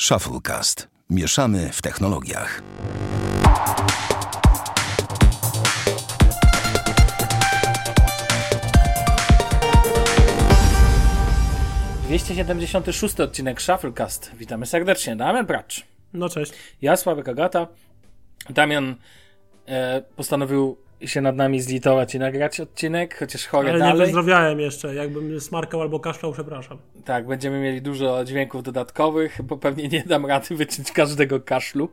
Shufflecast. Mieszamy w technologiach. Dwieście siedemdziesiąty szósty odcinek Shufflecast. Witamy serdecznie. Damian Pracz. No cześć. Ja, Sławek Agata. Damian e, postanowił się nad nami zlitować i nagrać odcinek, chociaż chory Ale nie dalej. wyzdrowiałem jeszcze. Jakbym smarkał albo kaszlał, przepraszam. Tak, będziemy mieli dużo dźwięków dodatkowych, bo pewnie nie dam rady wyciąć każdego kaszlu.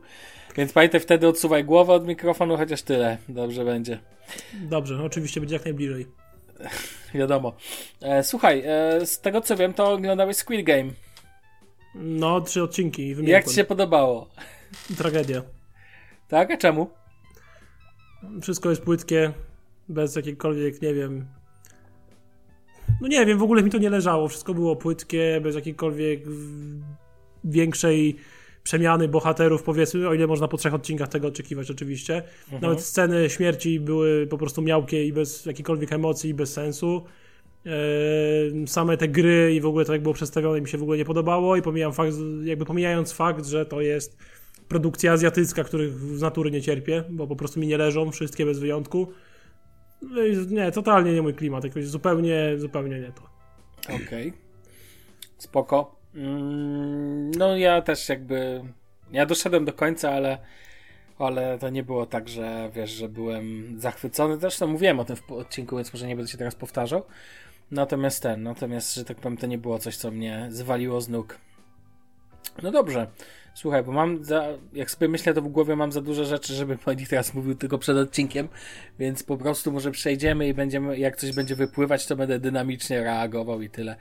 Więc pamiętaj, wtedy odsuwaj głowę od mikrofonu, chociaż tyle. Dobrze będzie. Dobrze, oczywiście będzie jak najbliżej. Wiadomo. E, słuchaj, e, z tego co wiem, to oglądałeś Squid Game. No, trzy odcinki i wymieniłem. Jak ci się podobało? Tragedia. Tak? A czemu? Wszystko jest płytkie, bez jakiejkolwiek, nie wiem... No nie wiem, w ogóle mi to nie leżało. Wszystko było płytkie, bez jakiejkolwiek większej przemiany bohaterów, powiedzmy, o ile można po trzech odcinkach tego oczekiwać oczywiście. Nawet sceny śmierci były po prostu miałkie i bez jakiejkolwiek emocji i bez sensu. Eee, same te gry i w ogóle to jak było przedstawione mi się w ogóle nie podobało i pomijam fakt, jakby pomijając fakt, że to jest produkcja azjatycka, których z natury nie cierpię, bo po prostu mi nie leżą, wszystkie bez wyjątku. No Nie, totalnie nie mój klimat, jakoś zupełnie, zupełnie nie to. Okej. Spoko. Mm, no ja też jakby. Ja doszedłem do końca, ale. Ale to nie było tak, że wiesz, że byłem zachwycony. Zresztą mówiłem o tym w odcinku, więc może nie będę się teraz powtarzał. Natomiast ten, natomiast, że tak powiem, to nie było coś, co mnie zwaliło z nóg. No dobrze. Słuchaj, bo mam za, jak sobie myślę, to w głowie mam za dużo rzeczy, żebym o nich teraz mówił tylko przed odcinkiem, więc po prostu może przejdziemy i będziemy, jak coś będzie wypływać, to będę dynamicznie reagował i tyle.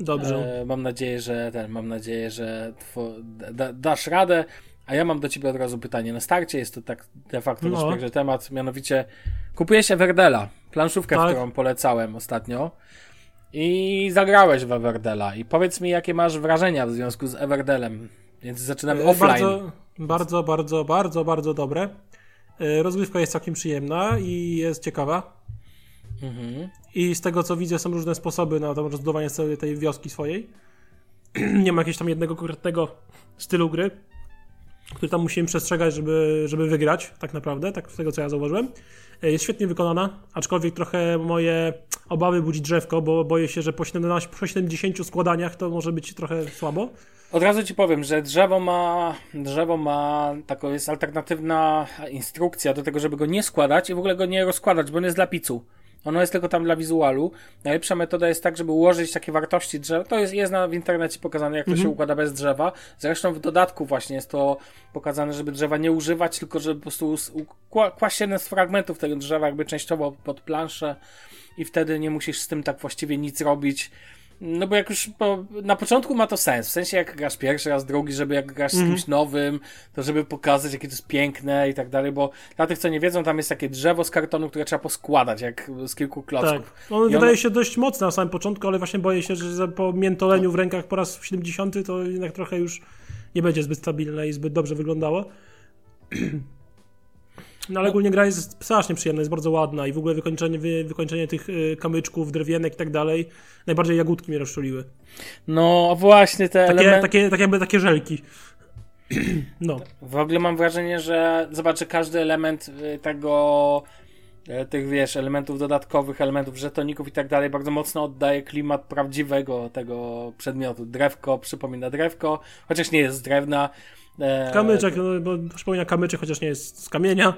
Dobrze. E, mam nadzieję, że ten, mam nadzieję, że two, da, dasz radę. A ja mam do ciebie od razu pytanie na starcie. Jest to tak de facto No. no. temat, mianowicie kupuje się Werdela, planszówkę, Tak. którą polecałem ostatnio. I zagrałeś w Everdela. I powiedz mi, jakie masz wrażenia w związku z Everdelem. Więc zaczynamy E, offline. Bardzo, bardzo, bardzo, bardzo, bardzo dobre. E, Rozgrywka jest całkiem przyjemna i jest ciekawa. Mhm. I z tego co widzę, są różne sposoby na to rozbudowanie całej tej wioski swojej. nie ma jakiegoś tam jednego konkretnego stylu gry, który tam musimy przestrzegać, żeby, żeby wygrać, tak naprawdę, tak z tego co ja zauważyłem. E, Jest świetnie wykonana, aczkolwiek trochę moje obawy budzi drzewko, bo boję się, że po 17, po 70 składaniach to może być trochę słabo. Od razu ci powiem, że drzewo ma, drzewo ma taką jest alternatywna instrukcja do tego, żeby go nie składać i w ogóle go nie rozkładać, bo on jest dla picu. Ono jest tylko tam dla wizualu. Najlepsza metoda jest tak, żeby ułożyć takie wartości drzewa. To jest, jest na, w internecie pokazane, jak to się układa bez drzewa. Zresztą w dodatku właśnie jest to pokazane, żeby drzewa nie używać, tylko żeby po prostu kłaść jeden z fragmentów tego drzewa jakby częściowo pod planszę i wtedy nie musisz z tym tak właściwie nic robić. No bo jak już po, na początku ma to sens, w sensie jak grasz pierwszy raz, drugi, żeby jak grasz z kimś nowym, to żeby pokazać jakie to jest piękne i tak dalej, bo dla tych co nie wiedzą, tam jest takie drzewo z kartonu, które trzeba poskładać, jak z kilku Tak. klocków. On I wydaje ono- się dość mocny na samym początku, ale właśnie boję się, że po miętoleniu w rękach po raz 70 to jednak trochę już nie będzie zbyt stabilne i zbyt dobrze wyglądało. No ale ogólnie gra jest strasznie przyjemna, jest bardzo ładna i w ogóle wykończenie, wy, wykończenie tych y, kamyczków, drewienek i tak dalej, najbardziej jagódki mnie rozczuliły. No właśnie te Takie, elementy... takie, takie jakby takie żelki. No, W ogóle mam wrażenie, że zobaczę każdy element y, tego, y, tych wiesz, elementów dodatkowych, elementów żetoników i tak dalej, bardzo mocno oddaje klimat prawdziwego tego przedmiotu. Drewko przypomina drewko, chociaż nie jest z drewna. E, kamyczek, no, bo przypomina kamyczek, chociaż nie jest z kamienia.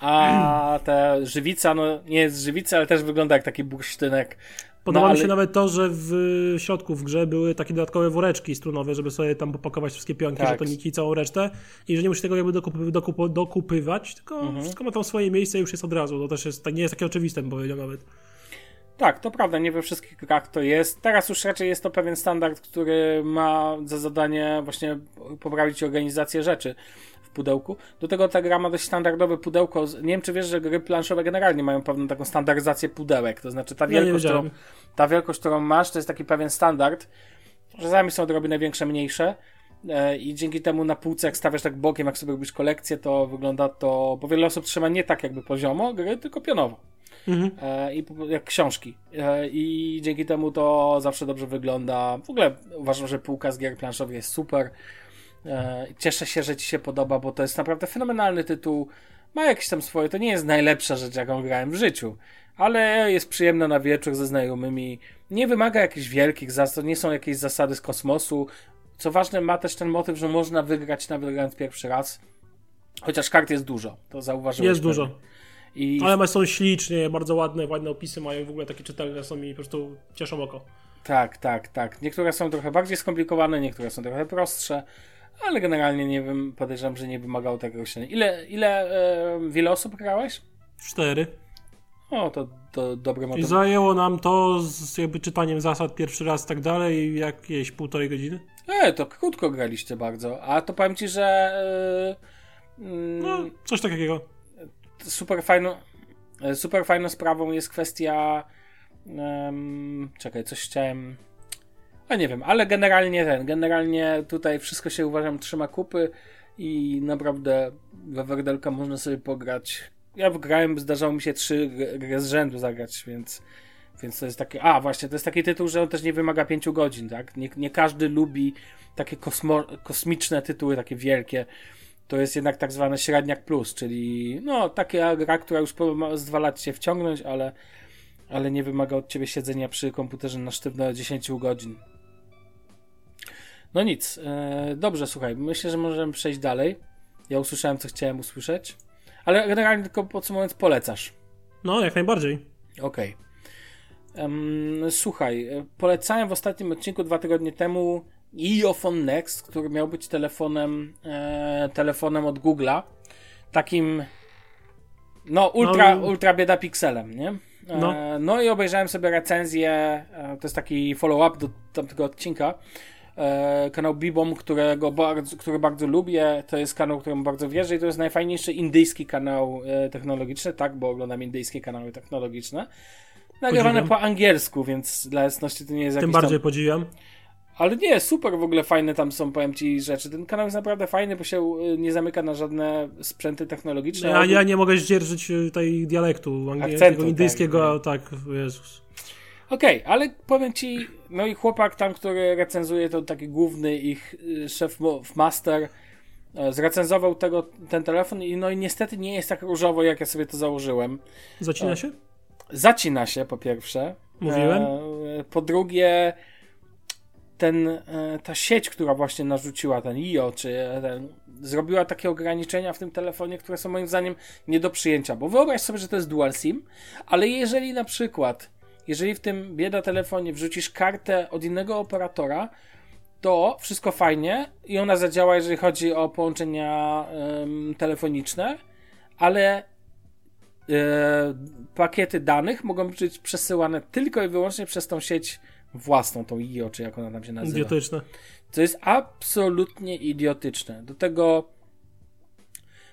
A ta żywica, no nie jest z żywicy, ale też wygląda jak taki bursztynek. Podoba no, mi się ale- nawet to, że w środku w grze były takie dodatkowe woreczki strunowe, żeby sobie tam popakować wszystkie pionki, Tak. żetoniki i całą resztę. I że nie musisz tego jakby dokup, dokup, dokupywać, tylko Mhm. wszystko ma tam swoje miejsce i już jest od razu. To też jest, tak, nie jest takie oczywiste, bym powiedział nawet. Tak, to prawda, nie we wszystkich grach to jest. Teraz już raczej jest to pewien standard, który ma za zadanie właśnie poprawić organizację rzeczy w pudełku. Do tego ta gra ma dość standardowe pudełko. Nie wiem, czy wiesz, że gry planszowe generalnie mają pewną taką standaryzację pudełek. To znaczy ta wielkość, którą, ta wielkość, którą masz, to jest taki pewien standard. Czasami są odrobinę większe, mniejsze. E, I dzięki temu na półce, jak stawiasz tak bokiem, jak sobie robisz kolekcję, to wygląda to, bo wiele osób trzyma nie tak jakby poziomo gry, tylko pionowo Mhm. e, i jak książki. E, I dzięki temu to zawsze dobrze wygląda. W ogóle uważam, że półka z gier planszowych jest super. E, cieszę się, że Ci się podoba, bo to jest naprawdę fenomenalny tytuł. Ma jakieś tam swoje, to nie jest najlepsza rzecz, jaką grałem w życiu, ale jest przyjemna na wieczór ze znajomymi. Nie wymaga jakichś wielkich zasad, nie są jakieś zasady z kosmosu. Co ważne, ma też ten motyw, że można wygrać nawet grając pierwszy raz. Chociaż kart jest dużo, to zauważyłem. Jest dużo. I... Ale są ślicznie, bardzo ładne, ładne opisy mają w ogóle takie czytelne są i po prostu cieszą oko. Tak, tak, tak. Niektóre są trochę bardziej skomplikowane, niektóre są trochę prostsze, ale generalnie nie wiem, podejrzewam, że nie wymagało tego się. Ile, ile, e, wiele osób grałeś? Cztery. O, to, to dobry. I zajęło nam to z jakby czytaniem zasad pierwszy raz i tak dalej jakieś półtorej godziny. E, to krótko graliście bardzo. A to powiem ci, że... E, mm, no, coś takiego. Super fajną, e, super fajną sprawą jest kwestia... Um, czekaj, coś chciałem... A nie wiem, ale generalnie ten, generalnie tutaj wszystko się uważam trzyma kupy i naprawdę we Werdelka można sobie pograć. Ja grałem, zdarzało mi się trzy gry z rzędu zagrać, więc, więc to jest takie. A, właśnie, to jest taki tytuł, że on też nie wymaga pięciu godzin, tak? Nie, nie każdy lubi takie kosmo, kosmiczne tytuły, takie wielkie. To jest jednak tak zwane średniak plus, czyli no, taka gra, która już z dwa lat się wciągnąć, ale, ale nie wymaga od ciebie siedzenia przy komputerze na sztywno 10 godzin. No nic. E, dobrze, słuchaj. Myślę, że możemy przejść dalej. Ja usłyszałem, co chciałem usłyszeć. Ale generalnie tylko podsumowując, polecasz. No, jak najbardziej. Okej. Okay. Słuchaj, polecałem w ostatnim odcinku dwa tygodnie temu iOphone Next, który miał być telefonem, e, telefonem od Google'a. Takim no ultra, no, ultra bieda pikselem, nie? E, no. no i obejrzałem sobie recenzję, e, to jest taki follow-up do tamtego odcinka e, kanał Bibom, którego bardzo, który bardzo lubię. To jest kanał, któremu bardzo wierzę i to jest najfajniejszy indyjski kanał e, technologiczny, tak, bo oglądam indyjskie kanały technologiczne. Nagrywane po angielsku, więc dla jasności to nie jest Tym bardziej tam... podziwiam. Ale nie, super w ogóle fajne tam są, powiem ci, rzeczy. Ten kanał jest naprawdę fajny, bo się e, nie zamyka na żadne sprzęty technologiczne. Ja, ja nie mogę zdzierżyć e, tej dialektu angielskiego, indyjskiego, tak, tak Jezus. Okej, okay, ale powiem ci, no i chłopak tam, który recenzuje, to taki główny ich y, szef master, e, zrecenzował tego, ten telefon i no i niestety nie jest tak różowo, jak ja sobie to założyłem. Zacina e, się? Zacina się, po pierwsze. Mówiłem. E, po drugie, ten, ta sieć, która właśnie narzuciła ten IO, czy ten, zrobiła takie ograniczenia w tym telefonie, które są moim zdaniem nie do przyjęcia. Bo wyobraź sobie, że to jest dual SIM, ale jeżeli na przykład jeżeli w tym bieda telefonie wrzucisz kartę od innego operatora, to wszystko fajnie i ona zadziała, jeżeli chodzi o połączenia ym, telefoniczne, ale yy, pakiety danych mogą być przesyłane tylko i wyłącznie przez tą sieć własną, tą IO, czy jak ona tam się nazywa. Idiotyczne. To jest absolutnie idiotyczne. Do tego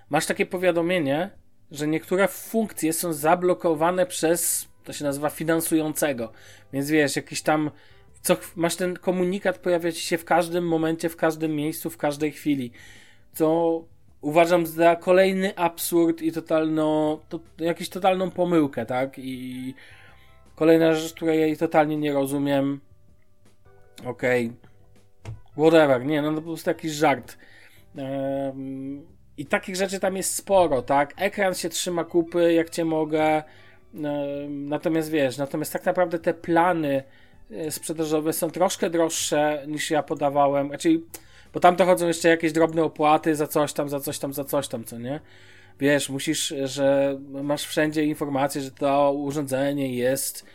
masz takie powiadomienie, że niektóre funkcje są zablokowane przez to się nazywa finansującego. Więc wiesz, jakiś tam co, masz ten komunikat pojawia ci się w każdym momencie, w każdym miejscu, w każdej chwili. Co uważam za kolejny absurd i totalną, to, jakąś totalną pomyłkę, tak? I kolejna rzecz, której totalnie nie rozumiem. Okej. Okay. Whatever, nie, no to po prostu jakiś żart. Um, I takich rzeczy tam jest sporo, tak? Ekran się trzyma kupy, jak cię mogę. Natomiast wiesz, natomiast tak naprawdę te plany e, sprzedażowe są troszkę droższe niż ja podawałem. Znaczy, bo tam dochodzą jeszcze jakieś drobne opłaty za coś tam, za coś tam, za coś tam, co nie? Wiesz, musisz, że masz wszędzie informację, że to urządzenie jest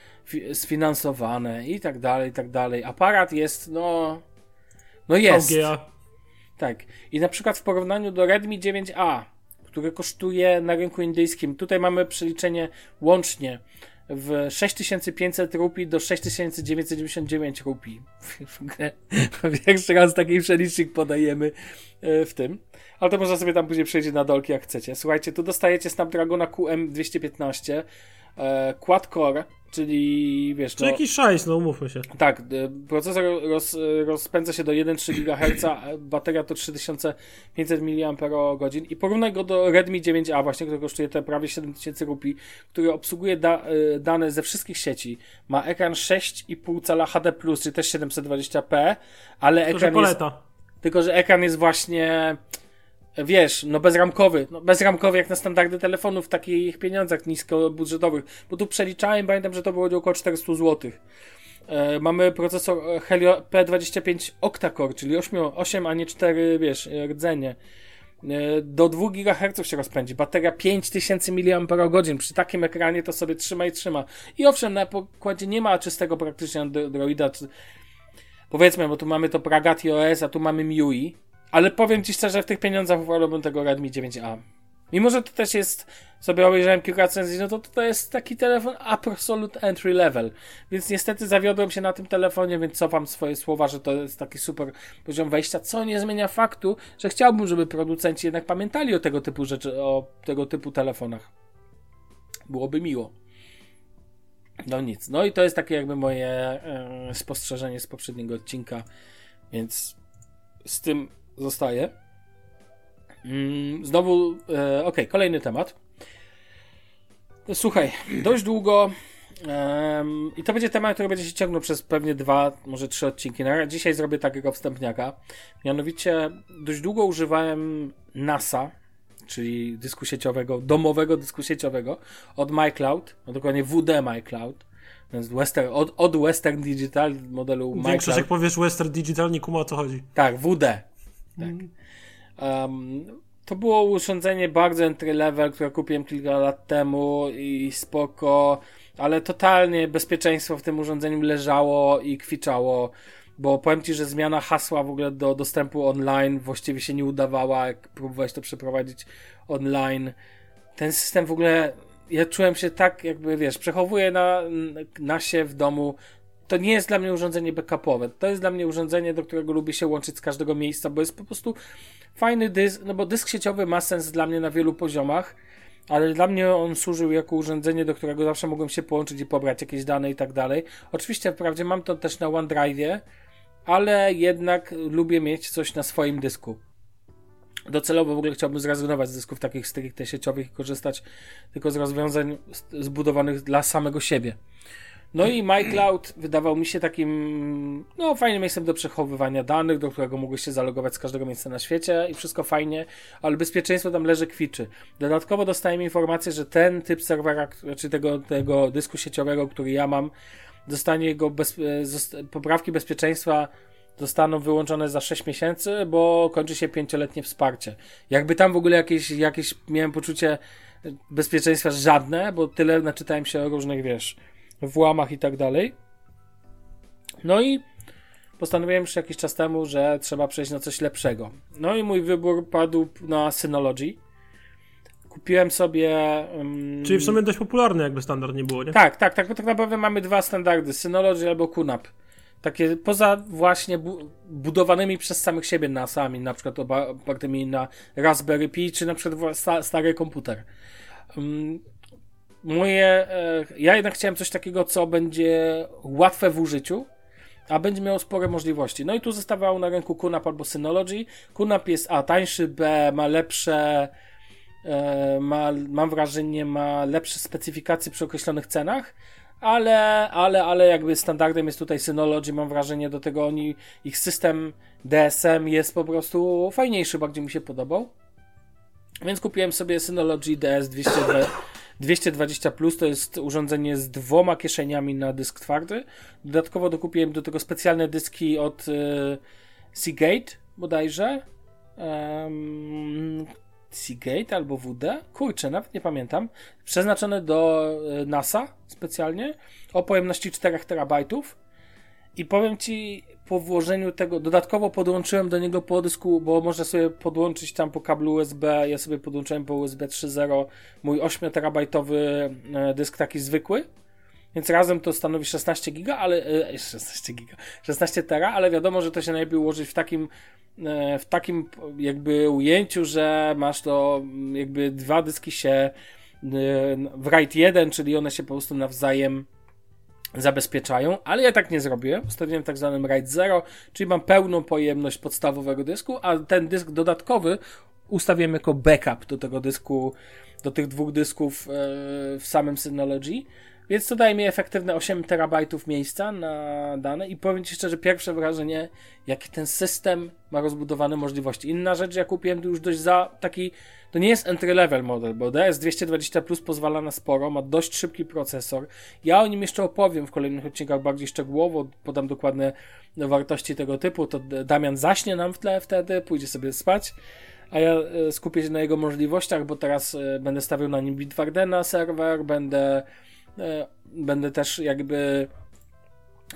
sfinansowane i tak dalej, i tak dalej. Aparat jest, no. No jest. VGA. Tak. I na przykład w porównaniu do Redmi 9A, który kosztuje na rynku indyjskim. Tutaj mamy przeliczenie łącznie w 6500 rupii do 6999 rupii. Jeszcze raz taki przelicznik podajemy e, w tym. Ale to można sobie tam później przejść na dolki jak chcecie. Słuchajcie, tu dostajecie Snapdragona QM215 e, quad-core, czyli wiesz... To no, jakiś szajs, no umówmy się. Tak, e, procesor roz, rozpędza się do 1,3 GHz, bateria to 3500 mAh i porównaj go do Redmi 9A właśnie, który kosztuje te prawie 7000 rupii, który obsługuje da, e, dane ze wszystkich sieci. Ma ekran 6,5 cala HD+, czyli też 720p, ale ekran jest tylko że ekran jest właśnie wiesz, no bezramkowy, no bezramkowy jak na standardy telefonów w takich pieniądzach niskobudżetowych, bo tu przeliczałem, pamiętam, że to było około 400 zł. E, mamy procesor Helio P25 octa-core, czyli 8, 8, a nie 4, wiesz, rdzenie. E, do 2 GHz się rozpędzi. Bateria 5000 mAh. Przy takim ekranie to sobie trzyma i trzyma. I owszem, na pokładzie nie ma czystego praktycznie Androida. Powiedzmy, bo tu mamy to Pragati OS, a tu mamy MIUI. Ale powiem Ci szczerze, w tych pieniądzach wolałbym tego Redmi 9A. Mimo, że to też jest, sobie obejrzałem kilka recenzji, no to to jest taki telefon absolute entry level. Więc niestety zawiodłem się na tym telefonie, więc cofam swoje słowa, że to jest taki super poziom wejścia, co nie zmienia faktu, że chciałbym, żeby producenci jednak pamiętali o tego typu rzeczy, o tego typu telefonach. Byłoby miło. No nic. No i to jest takie jakby moje e, spostrzeżenie z poprzedniego odcinka, więc z tym zostaje. Mm, znowu, e, ok, kolejny temat. Słuchaj, dość długo i to będzie temat, który będzie się ciągnął przez pewnie dwa, może trzy odcinki. No, dzisiaj zrobię takiego wstępniaka. Mianowicie dość długo używałem NASA, czyli dysku sieciowego, domowego dysku sieciowego od MyCloud, no dokładnie WD MyCloud. Więc Western, od, od Western Digital modelu MyCloud. Większość jak powiesz Western Digital nie kuma o co chodzi. Tak, WD. Tak. Um, to było urządzenie bardzo entry level, które kupiłem kilka lat temu i spoko, ale totalnie bezpieczeństwo w tym urządzeniu leżało i kwiczało, bo powiem Ci, że zmiana hasła w ogóle do dostępu online właściwie się nie udawała, jak próbowałeś to przeprowadzić online. Ten system w ogóle, ja czułem się tak, jakby wiesz, przechowuję na, na się w domu to nie jest dla mnie urządzenie backupowe. To jest dla mnie urządzenie, do którego lubię się łączyć z każdego miejsca, bo jest po prostu fajny dysk, no bo dysk sieciowy ma sens dla mnie na wielu poziomach, ale dla mnie on służył jako urządzenie, do którego zawsze mogłem się połączyć i pobrać jakieś dane i tak dalej. Oczywiście, wprawdzie mam to też na OneDrive'ie, ale jednak lubię mieć coś na swoim dysku. Docelowo w ogóle chciałbym zrezygnować z dysków takich stricte sieciowych i korzystać tylko z rozwiązań zbudowanych dla samego siebie. No i MyCloud wydawał mi się takim, no fajnym miejscem do przechowywania danych, do którego mogłeś się zalogować z każdego miejsca na świecie i wszystko fajnie, ale bezpieczeństwo tam leży kwiczy. Dodatkowo dostałem informację, że ten typ serwera, czy tego, tego dysku sieciowego, który ja mam, dostanie jego bez, poprawki bezpieczeństwa zostaną wyłączone za 6 miesięcy, bo kończy się pięcioletnie wsparcie. Jakby tam w ogóle jakieś, jakieś miałem poczucie bezpieczeństwa żadne, bo tyle naczytałem się o różnych, wiesz, włamach i tak dalej. No i postanowiłem już jakiś czas temu, że trzeba przejść na coś lepszego. No i mój wybór padł na Synology. Kupiłem sobie. Um... Czyli w sumie dość popularny, jakby standard nie było, nie? Tak, tak, tak, bo tak naprawdę mamy dwa standardy: Synology albo QNAP. Takie poza właśnie bu budowanymi przez samych siebie NASami, na przykład opartymi na Raspberry Pi, czy na przykład sta stary komputer. Um, moje. E, ja jednak chciałem coś takiego, co będzie łatwe w użyciu, a będzie miało spore możliwości. No i tu zostawał na rynku QNAP albo Synology. QNAP jest A tańszy, B ma lepsze. E, ma, mam wrażenie, ma lepsze specyfikacje przy określonych cenach, ale, ale, ale jakby standardem jest tutaj Synology, mam wrażenie, do tego oni, ich system DSM jest po prostu fajniejszy, bardziej mi się podobał. Więc kupiłem sobie Synology DS200, 220 Plus to jest urządzenie z dwoma kieszeniami na dysk twardy. Dodatkowo dokupiłem do tego specjalne dyski od y, Seagate bodajże. Um, Seagate albo WD? Kurczę, nawet nie pamiętam. Przeznaczone do y, NASA specjalnie o pojemności 4 terabajtów. I powiem Ci, po włożeniu tego, dodatkowo podłączyłem do niego po dysku, bo można sobie podłączyć tam po kablu USB, ja sobie podłączyłem po USB 3.0 mój 8 terabajtowy e, dysk taki zwykły, więc razem to stanowi 16 giga, ale 16 e, giga, 16 tera, ale wiadomo, że to się najlepiej ułożyć w takim e, w takim jakby ujęciu, że masz to jakby dwa dyski się w RAID 1, czyli one się po prostu nawzajem zabezpieczają, ale ja tak nie zrobiłem. Ustawiłem tak zwanym RAID 0, czyli mam pełną pojemność podstawowego dysku, a ten dysk dodatkowy ustawiam jako backup do tego dysku, do tych dwóch dysków e, w samym Synology. Więc to daje mi efektywne 8 terabajtów miejsca na dane i powiem Ci szczerze, pierwsze wrażenie, jaki ten system ma rozbudowane możliwości. Inna rzecz, ja kupiłem już dość za taki, to nie jest entry level model, bo DS220 Plus pozwala na sporo, ma dość szybki procesor. Ja o nim jeszcze opowiem w kolejnych odcinkach bardziej szczegółowo, podam dokładne wartości tego typu, to Damian zaśnie nam w tle wtedy, pójdzie sobie spać a ja e, skupię się na jego możliwościach, bo teraz e, będę stawiał na nim Bitwardena serwer, będę będę też jakby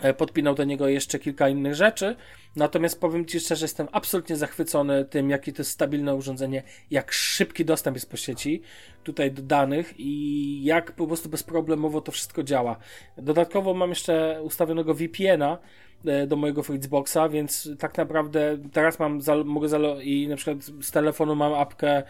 e, podpinał do niego jeszcze kilka innych rzeczy. Natomiast powiem Ci szczerze, jestem absolutnie zachwycony tym, jakie to jest stabilne urządzenie, jak szybki dostęp jest po sieci tutaj do danych i jak po prostu bezproblemowo to wszystko działa. Dodatkowo mam jeszcze ustawionego VPN-a e, do mojego Fritzboxa, więc tak naprawdę teraz mam, mogę i na przykład z telefonu mam apkę E,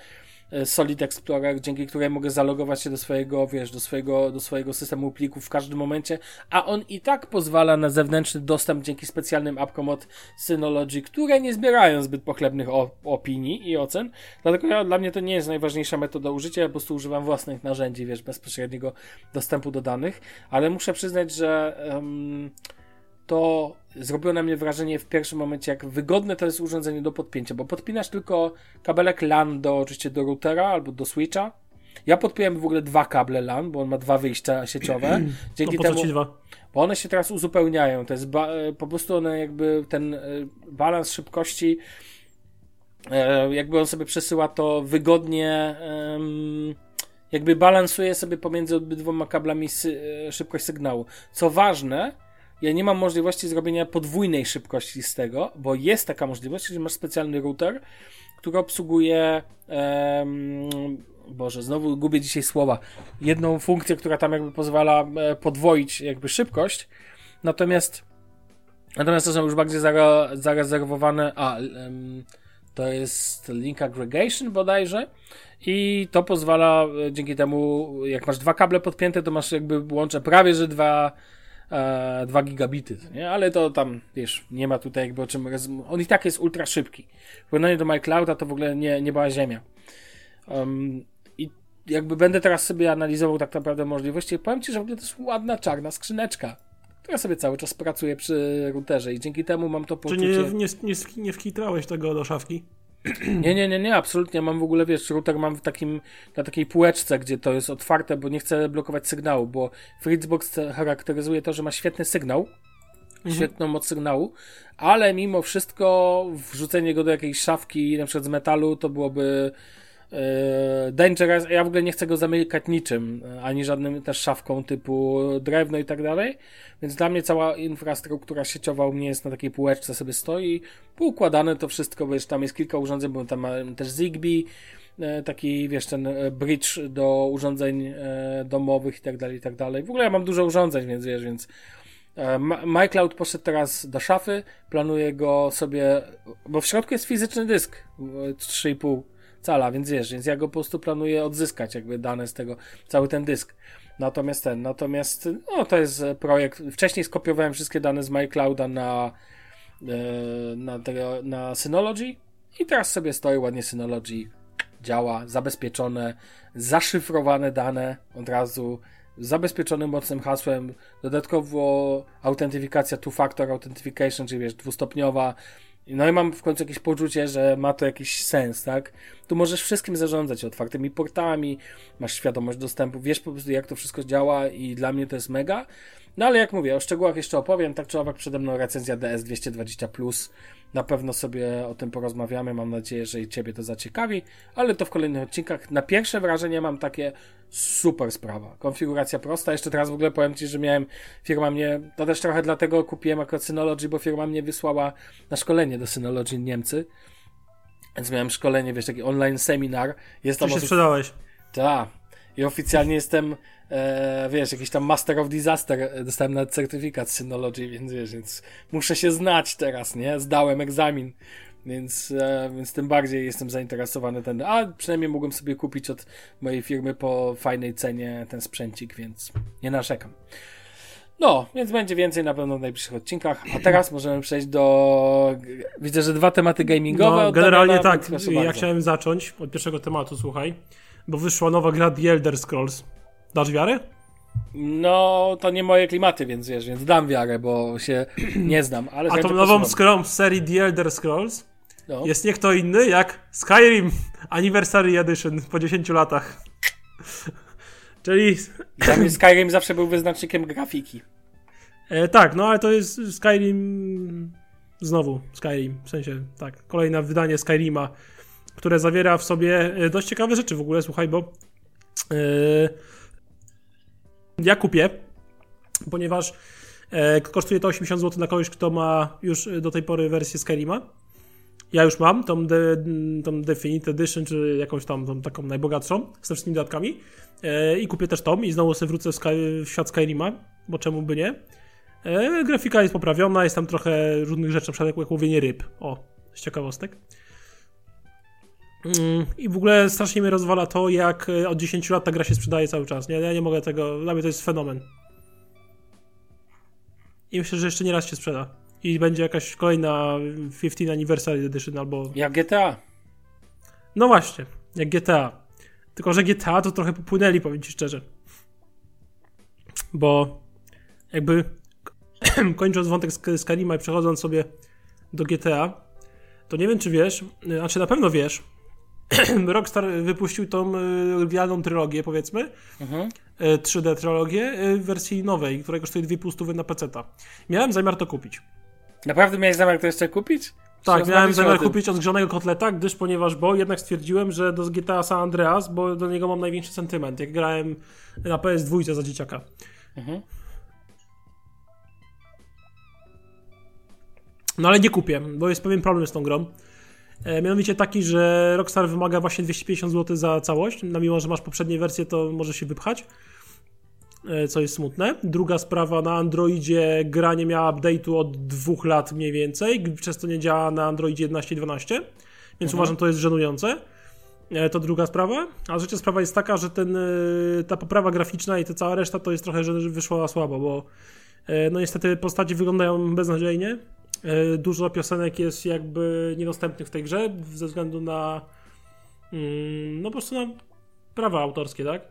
Solid Explorer, dzięki której mogę zalogować się do swojego, wiesz, do swojego, do swojego systemu plików w każdym momencie, a on i tak pozwala na zewnętrzny dostęp dzięki specjalnym apkom od Synology, które nie zbierają zbyt pochlebnych opinii i ocen, dlatego ja, dla mnie to nie jest najważniejsza metoda użycia, ja po prostu używam własnych narzędzi, wiesz, bezpośredniego dostępu do danych, ale muszę przyznać, że um, to zrobiło na mnie wrażenie w pierwszym momencie, jak wygodne to jest urządzenie do podpięcia, bo podpinasz tylko kabelek LAN do, oczywiście do routera albo do switcha. Ja podpiąłem w ogóle dwa kable LAN, bo on ma dwa wyjścia sieciowe. Dzięki no, temu, dwa? bo one się teraz uzupełniają. To jest e, po prostu one jakby ten e, balans szybkości e, jakby on sobie przesyła to wygodnie jakby balansuje sobie pomiędzy obydwoma kablami szybkość sygnału. Co ważne, ja nie mam możliwości zrobienia podwójnej szybkości z tego, bo jest taka możliwość, że masz specjalny router, który obsługuje Boże, znowu gubię dzisiaj słowa. Jedną funkcję, która tam jakby pozwala e, podwoić jakby szybkość. Natomiast natomiast to są już bardziej zare, zarezerwowane a to jest link aggregation bodajże i to pozwala e, dzięki temu jak masz dwa kable podpięte, to masz jakby łącze prawie że dwa 2 e, gigabity, nie? Ale to tam, wiesz, nie ma tutaj jakby o czym... On i tak jest ultra szybki. W porównaniu do MyClouda to w ogóle nie, nie była ziemia. Um, I jakby będę teraz sobie analizował tak naprawdę możliwości. Powiem Ci, że w ogóle to jest ładna czarna skrzyneczka która sobie cały czas pracuje przy routerze i dzięki temu mam to poczucie... Czy nie, nie, nie, nie wkitrałeś tego do szafki? Nie, nie, nie, nie, absolutnie. Mam w ogóle, wiesz, router mam w takim, na takiej półeczce, gdzie to jest otwarte, bo nie chcę blokować sygnału, bo Fritzbox charakteryzuje to, że ma świetny sygnał, mhm. świetną moc sygnału, ale mimo wszystko wrzucenie go do jakiejś szafki, na przykład z metalu, to byłoby Dangerous, ja w ogóle nie chcę go zamykać niczym, ani żadnym też szafką typu drewno i tak dalej, więc dla mnie cała infrastruktura sieciowa u mnie jest na takiej półeczce sobie stoi, poukładane to wszystko, wiesz, tam jest kilka urządzeń, bo tam mam też Zigbee, yy, taki, wiesz, ten bridge do urządzeń domowych i tak dalej, i tak dalej. W ogóle ja mam dużo urządzeń, więc wiesz, więc MyCloud poszedł teraz do szafy, planuję go sobie, bo w środku jest fizyczny dysk 3,5 cala, więc wiesz, więc ja go po prostu planuję odzyskać jakby dane z tego, cały ten dysk. Natomiast ten, natomiast no to jest projekt, wcześniej skopiowałem wszystkie dane z MyClouda na e, na, na Synology i teraz sobie stoi ładnie Synology, działa, zabezpieczone, zaszyfrowane dane od razu, zabezpieczonym mocnym hasłem, dodatkowo autentyfikacja two-factor authentication, czyli wiesz, dwustopniowa, no i mam w końcu jakieś poczucie, że ma to jakiś sens, tak? Tu możesz wszystkim zarządzać otwartymi portami, masz świadomość dostępu, wiesz po prostu jak to wszystko działa i dla mnie to jest mega. No ale jak mówię, o szczegółach jeszcze opowiem, tak czy owak przede mną recenzja DS220+, na pewno sobie o tym porozmawiamy, mam nadzieję, że i Ciebie to zaciekawi, ale to w kolejnych odcinkach. Na pierwsze wrażenie mam takie super sprawa. Konfiguracja prosta, jeszcze teraz w ogóle powiem Ci, że miałem, firma mnie, to też trochę dlatego kupiłem jako Synology, bo firma mnie wysłała na szkolenie do Synology Niemcy, więc miałem szkolenie, wiesz, taki online seminar. Jest tam Czy się osób... sprzedałeś? Tak. I oficjalnie jestem e, wiesz, jakiś tam Master of Disaster, dostałem nawet certyfikat Synology, więc wiesz, więc muszę się znać teraz, nie? Zdałem egzamin, więc, e, więc tym bardziej jestem zainteresowany ten, a przynajmniej mogłem sobie kupić od mojej firmy po fajnej cenie ten sprzęcik, więc nie narzekam. No, więc będzie więcej na pewno w najbliższych odcinkach. A teraz możemy przejść do. Widzę, że dwa tematy gamingowe. No, generalnie tak. Ja chciałem zacząć od pierwszego tematu, słuchaj. Bo wyszła nowa gra The Elder Scrolls. Dasz wiarę? No, to nie moje klimaty, więc wiesz, więc dam wiarę, bo się nie znam. Ale A tą nową skrą z serii The Elder Scrolls no. jest nie kto inny jak Skyrim Anniversary Edition po 10 latach. Czyli... Dla mnie Skyrim zawsze był wyznacznikiem grafiki. E, tak, no ale to jest Skyrim... Znowu Skyrim, w sensie, tak, kolejne wydanie Skyrima, które zawiera w sobie e, dość ciekawe rzeczy w ogóle, słuchaj, bo... Yy, ja kupię, ponieważ e, kosztuje to 80 zł dla kogoś, kto ma już do tej pory wersję Skyrima. Ja już mam tą, de, tą Definite Edition, czy jakąś tam tą taką najbogatszą, z wszystkimi dodatkami. E, I kupię też tą i znowu sobie wrócę w, Sky, w świat Skyrima, bo czemu by nie. Grafika jest poprawiona, jest tam trochę różnych rzeczy, na przykład jak łowienie ryb. O, z ciekawostek. I w ogóle strasznie mnie rozwala to, jak e, od 10 lat ta gra się sprzedaje cały czas. Nie, ja nie mogę tego. Dla mnie to jest fenomen. I myślę, że jeszcze nie raz się sprzeda. I będzie jakaś kolejna 15 Anniversary Edition albo. Jak GTA. No właśnie, jak GTA. Tylko, że GTA to trochę popłynęli, powiem ci szczerze. Bo jakby kończąc wątek z Karima i przechodząc sobie do GTA, to nie wiem, czy wiesz, znaczy na pewno wiesz, Rockstar wypuścił tą realną trylogię, powiedzmy, mhm. 3D trylogię w wersji nowej, która kosztuje 2,5 na PC. Miałem zamiar to kupić. Naprawdę miałeś zamiar to jeszcze kupić? Tak, miałem zamiar kupić odgrzanego kotleta, gdyż ponieważ, bo jednak stwierdziłem, że do GTA San Andreas, bo do niego mam największy sentyment, jak grałem na PS2 za dzieciaka. Mhm. No ale nie kupię, bo jest pewien problem z tą grą. E, mianowicie taki, że Rockstar wymaga właśnie 250 zł za całość. Na mimo, że masz poprzednie wersje, to może się wypchać. E, co jest smutne. Druga sprawa, na Androidzie gra nie miała update'u od dwóch lat mniej więcej, przez to nie działa na Androidzie 11 i 12, więc mhm. uważam, to jest żenujące. E, to druga sprawa. A trzecia sprawa jest taka, że ten, ta poprawa graficzna i ta cała reszta to jest trochę, że wyszła słabo, bo no niestety postacie wyglądają beznadziejnie. E, dużo piosenek jest jakby niedostępnych w tej grze ze względu na mm, no po prostu na prawa autorskie, tak?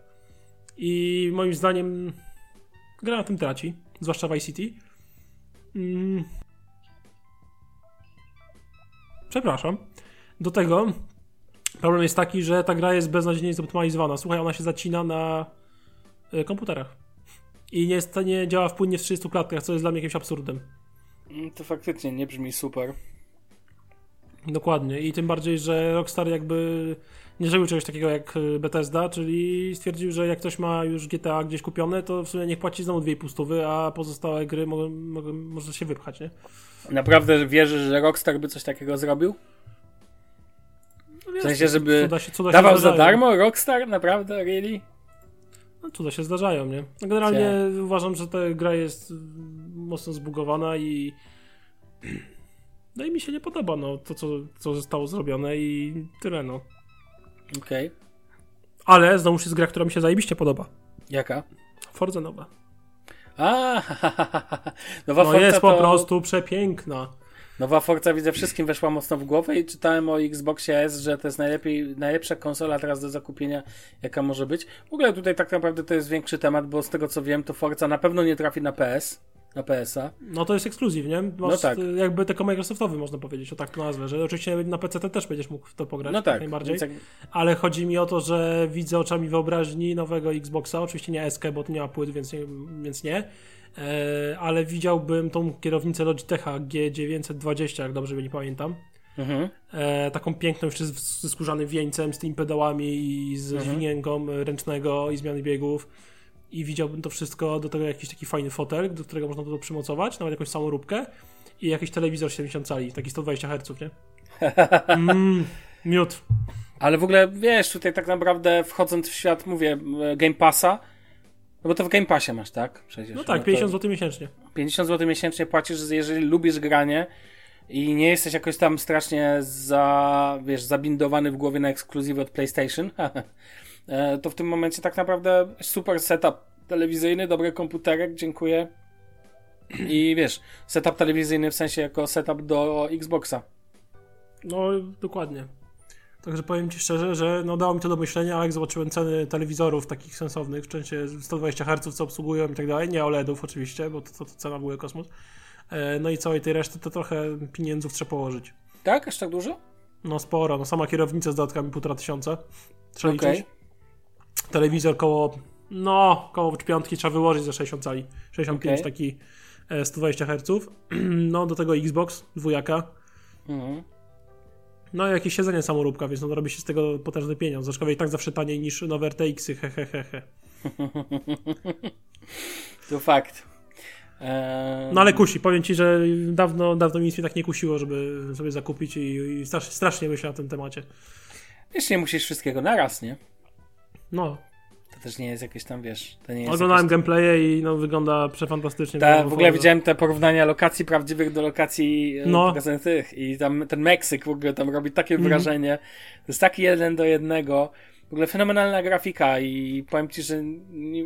I moim zdaniem gra na tym traci, zwłaszcza Vice City. Mm. Przepraszam. Do tego problem jest taki, że ta gra jest beznadziejnie zoptymalizowana. Słuchaj, ona się zacina na e, komputerach. I nie, jest, nie działa płynnie w 30 klatkach, co jest dla mnie jakimś absurdem. Mm, to faktycznie nie brzmi super. Dokładnie. I tym bardziej, że Rockstar jakby nie zrobił czegoś takiego jak y, Bethesda, czyli stwierdził, że jak ktoś ma już GTA gdzieś kupione, to w sumie niech płaci znowu 2,5 stówy, a pozostałe gry mogą, mogą, może się wypchać, nie? Naprawdę wierzysz, że Rockstar by coś takiego zrobił? No w sensie, żeby cuda się, cuda dawał za darmo Rockstar? Naprawdę? Really? No, cuda się zdarzają, nie? No, generalnie uważam, że ta gra jest mocno zbugowana i no i mi się nie podoba no, to, co, co zostało zrobione i tyle, no. Okej. Okay. Ale znowu jest gra, która mi się zajebiście podoba. Jaka? Forza nowa. A, nowa no Forza jest po prostu przepiękna. Nowa Forza widzę wszystkim weszła mocno w głowę i czytałem o Xboxie S, że to jest najlepiej, najlepsza konsola teraz do zakupienia, jaka może być. W ogóle tutaj tak naprawdę to jest większy temat, bo z tego co wiem, to Forza na pewno nie trafi na PS na PS-a. No to jest ekskluzyw, nie? Masz no tak. jakby tylko Microsoftowy można powiedzieć, o tak to nazwę, że oczywiście na PC też będziesz mógł w to pograć, no tak, najbardziej. Jak... Ale chodzi mi o to, że widzę oczami wyobraźni nowego Xboxa, oczywiście nie SK, bo to nie ma płyt, więc nie, więc nie. E, ale widziałbym tą kierownicę Logitecha G920, jak dobrze nie pamiętam. Mhm. E, taką piękną jeszcze ze skórzanym wieńcem, z tymi pedałami i z mhm. ręcznego i zmiany biegów i widziałbym to wszystko, do tego jakiś taki fajny fotel, do którego można to przymocować, nawet jakąś samoróbkę i jakiś telewizor 70 cali, taki 120 Hz, nie? Mm, miód. Ale w ogóle, wiesz, tutaj tak naprawdę wchodząc w świat, mówię, Game Passa, no bo to w Game Passie masz, tak? Przecież. No tak, no 50 zł miesięcznie. 50 zł miesięcznie płacisz, jeżeli lubisz granie i nie jesteś jakoś tam strasznie za, wiesz, zabindowany w głowie na ekskluzywy od PlayStation, E, to w tym momencie tak naprawdę super setup telewizyjny, dobry komputerek, dziękuję. I wiesz, setup telewizyjny w sensie jako setup do Xboxa. No, dokładnie. Także powiem Ci szczerze, że no dało mi to do myślenia, ale jak zobaczyłem ceny telewizorów takich sensownych, w sensie 120 Hz, co obsługują i tak dalej, nie OLEDów oczywiście, bo to, to, to cena była kosmos, e, no i całej tej reszty, to trochę pieniędzów trzeba położyć. Tak? Aż tak dużo? No sporo, no sama kierownica z dodatkami półtora tysiąca, trzeba Okej. liczyć. Telewizor koło, no, koło piątki trzeba wyłożyć za 60 cali, 65 Okej. taki e, 120 Hz, no do tego Xbox, dwójaka, Mhm. No i jakieś siedzenie samoróbka, więc no robi się z tego potężny pieniądz. Aczkolwiek i tak zawsze taniej niż nowe RTX-y, he, he, he, he. To fakt. No ale kusi, powiem ci, że dawno, dawno mi nic mnie tak nie kusiło, żeby sobie zakupić i, i strasznie, strasznie myślę na tym temacie. Wiesz, nie musisz wszystkiego naraz, nie? No, To też nie jest jakieś tam, wiesz, to nie jest oglądałem jakieś... gameplaye i no wygląda przefantastycznie. Ta, w ogóle widziałem te porównania lokacji prawdziwych do lokacji e, No. tych i tam ten Meksyk w ogóle tam robi takie Mhm. wrażenie. To jest taki jeden do jednego. W ogóle fenomenalna grafika i powiem ci, że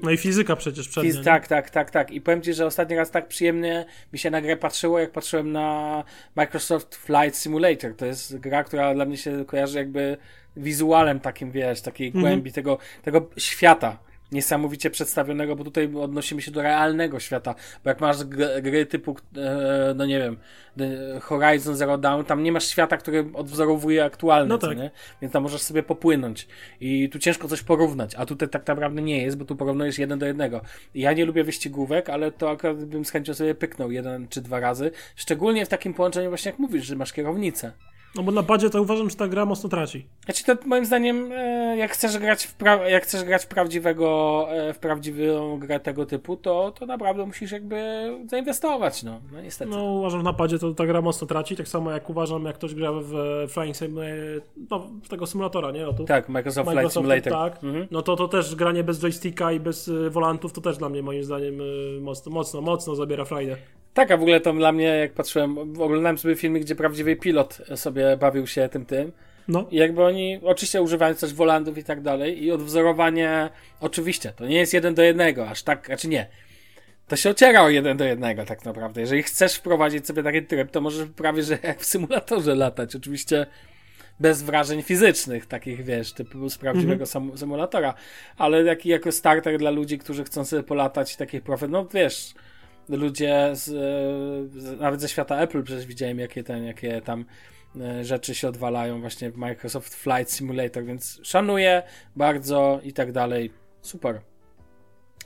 No i fizyka przecież przednia. Fiz, tak, tak, tak, tak. I powiem ci, że ostatni raz tak przyjemnie mi się na grę patrzyło, jak patrzyłem na Microsoft Flight Simulator. To jest gra, która dla mnie się kojarzy jakby wizualem takim, wiesz, takiej Mhm. głębi tego, tego świata. Niesamowicie przedstawionego, bo tutaj odnosimy się do realnego świata. Bo jak masz gry typu, e, no nie wiem, Horizon Zero Dawn, tam nie masz świata, który odwzorowuje aktualny, No tak. nie? Więc tam możesz sobie popłynąć. I tu ciężko coś porównać, a tutaj tak naprawdę nie jest, bo tu porównujesz jeden do jednego. Ja nie lubię wyścigówek, ale to akurat bym z chęcią sobie pyknął jeden czy dwa razy. Szczególnie w takim połączeniu właśnie jak mówisz, że masz kierownicę. No bo na padzie to uważam, że ta gra mocno traci. Znaczy to moim zdaniem, e, jak chcesz grać w, pra- jak chcesz grać w prawdziwego, e, w prawdziwą grę tego typu, to, to naprawdę musisz jakby zainwestować, no. No niestety. No uważam, że na padzie to ta gra mocno traci, tak samo jak uważam, jak ktoś gra w Flying Sim, e, no w tego symulatora, nie? O tu. Tak, Microsoft Flight Simulator. tak. Mhm. No to, to też granie bez joysticka i bez volantów to też dla mnie moim zdaniem mocno, mocno, mocno zabiera frajdę. Tak, a w ogóle to dla mnie, jak patrzyłem, oglądałem sobie filmik, gdzie prawdziwy pilot sobie bawił się tym tym. No, I jakby oni, oczywiście używają coś wolandów i tak dalej, i odwzorowanie, oczywiście, to nie jest jeden do jednego, aż tak, znaczy nie. To się ociera o jeden do jednego, tak naprawdę. Jeżeli chcesz wprowadzić sobie taki tryb, to możesz prawie, że w symulatorze latać. Oczywiście bez wrażeń fizycznych, takich wiesz, typu z prawdziwego sam- symulatora, ale taki jako starter dla ludzi, którzy chcą sobie polatać takich profet, no wiesz, ludzie z, nawet ze świata Apple przecież widziałem, jakie ten, jakie tam e, rzeczy się odwalają właśnie w Microsoft Flight Simulator, więc szanuję bardzo i tak dalej. Super.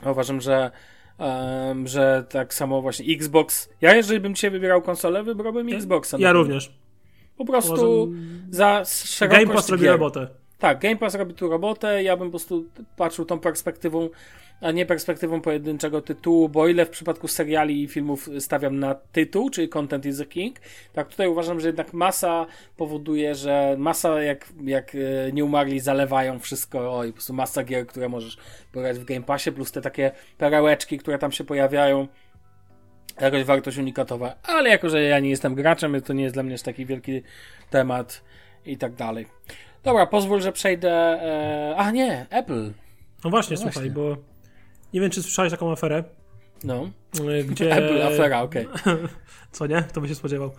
Uważam, że em, że tak samo właśnie Xbox. Ja jeżeli bym dzisiaj wybierał konsolę, wybrałbym Xboxa. ja również. Po prostu Uważam, za szerokość Game Pass robi robotę. Tak, Game Pass robi tu robotę, ja bym po prostu patrzył tą perspektywą, a nie perspektywą pojedynczego tytułu, bo o ile w przypadku seriali i filmów stawiam na tytuł, czyli content is the king, tak tutaj uważam, że jednak masa powoduje, że masa jak, jak e, nie umarli zalewają wszystko, oj, po prostu masa gier, które możesz pograć w Game Passie, plus te takie perełeczki, które tam się pojawiają, jakaś wartość unikatowa, ale jako, że ja nie jestem graczem, to nie jest dla mnie aż taki wielki temat i tak dalej. Dobra, pozwól, że przejdę. E... A nie, Apple. No właśnie, No słuchaj, właśnie. bo nie wiem, czy słyszałeś taką aferę, No. y, gdzie... Apple, afera, okej. Co nie? To by się spodziewał.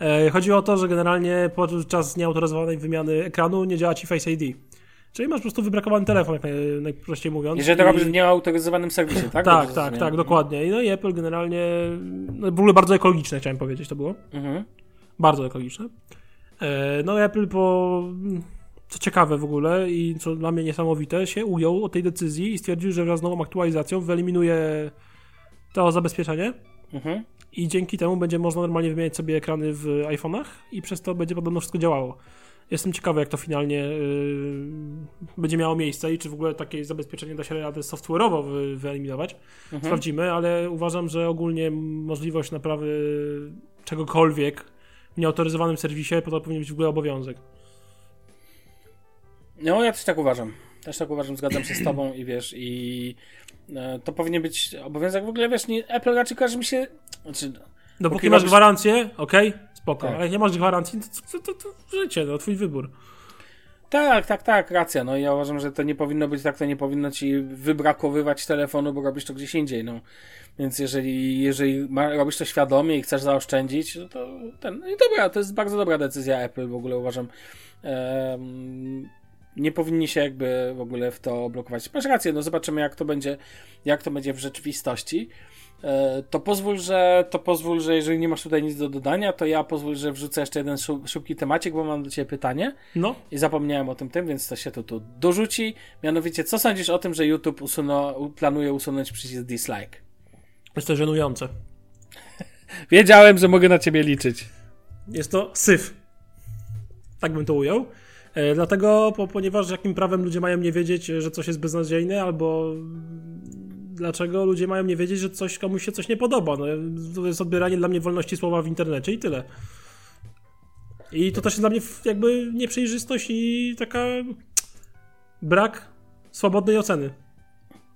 E, chodzi o to, że generalnie podczas nieautoryzowanej wymiany ekranu nie działa ci Face ID. Czyli masz po prostu wybrakowany telefon, jak naj, najprościej mówiąc. Jeżeli to robisz w nieautoryzowanym serwisie, tak? Tak, tak, tak, dokładnie. No i Apple generalnie, no w ogóle bardzo ekologiczne chciałem powiedzieć to było. Mhm. Bardzo ekologiczne. E, No Apple po, co ciekawe w ogóle i co dla mnie niesamowite, się ujął od tej decyzji i stwierdził, że wraz z nową aktualizacją wyeliminuje to zabezpieczenie Mhm. i dzięki temu będzie można normalnie wymieniać sobie ekrany w iPhone'ach i przez to będzie podobno wszystko działało. Jestem ciekawy, jak to finalnie yy, będzie miało miejsce i czy w ogóle takie zabezpieczenie da się radę software'owo wy, wyeliminować. Mhm. Sprawdzimy, ale uważam, że ogólnie możliwość naprawy czegokolwiek w nieautoryzowanym serwisie to powinien być w ogóle obowiązek. No, ja też tak uważam. Też tak uważam, zgadzam się z tobą i wiesz, i e, to powinien być obowiązek. W ogóle wiesz, nie, Apple raczej kojarzy mi się. Znaczy, Dopóki Póki masz robisz- gwarancję, okej, spoko, Tak. ale jak nie masz gwarancji, to, to, to, to życie, no twój wybór. Tak, tak, tak, racja. No ja uważam, że to nie powinno być tak, to nie powinno ci wybrakowywać telefonu, bo robisz to gdzieś indziej, no. Więc jeżeli, jeżeli ma, robisz to świadomie i chcesz zaoszczędzić, no to ten, no i dobra, to jest bardzo dobra decyzja Apple, w ogóle uważam. Um, nie powinni się jakby w ogóle w to blokować. Masz rację, no zobaczymy jak to będzie, jak to będzie w rzeczywistości. E, to pozwól, że to pozwól, że jeżeli nie masz tutaj nic do dodania, to ja pozwól, że wrzucę jeszcze jeden szybki temacik, bo mam do ciebie pytanie. No. I zapomniałem o tym tym, więc to się tu, tu dorzuci. Mianowicie, co sądzisz o tym, że YouTube usuno, planuje usunąć przycisk dislike? Jest to żenujące. Wiedziałem, że mogę na ciebie liczyć. Jest to syf. Tak bym to ujął. E, dlatego, po, ponieważ jakim prawem ludzie mają nie wiedzieć, że coś jest beznadziejne, albo dlaczego ludzie mają nie wiedzieć, że coś komuś się coś nie podoba. No, to jest odbieranie dla mnie wolności słowa w internecie i tyle. I to też jest dla mnie jakby nieprzejrzystość i taka brak swobodnej oceny.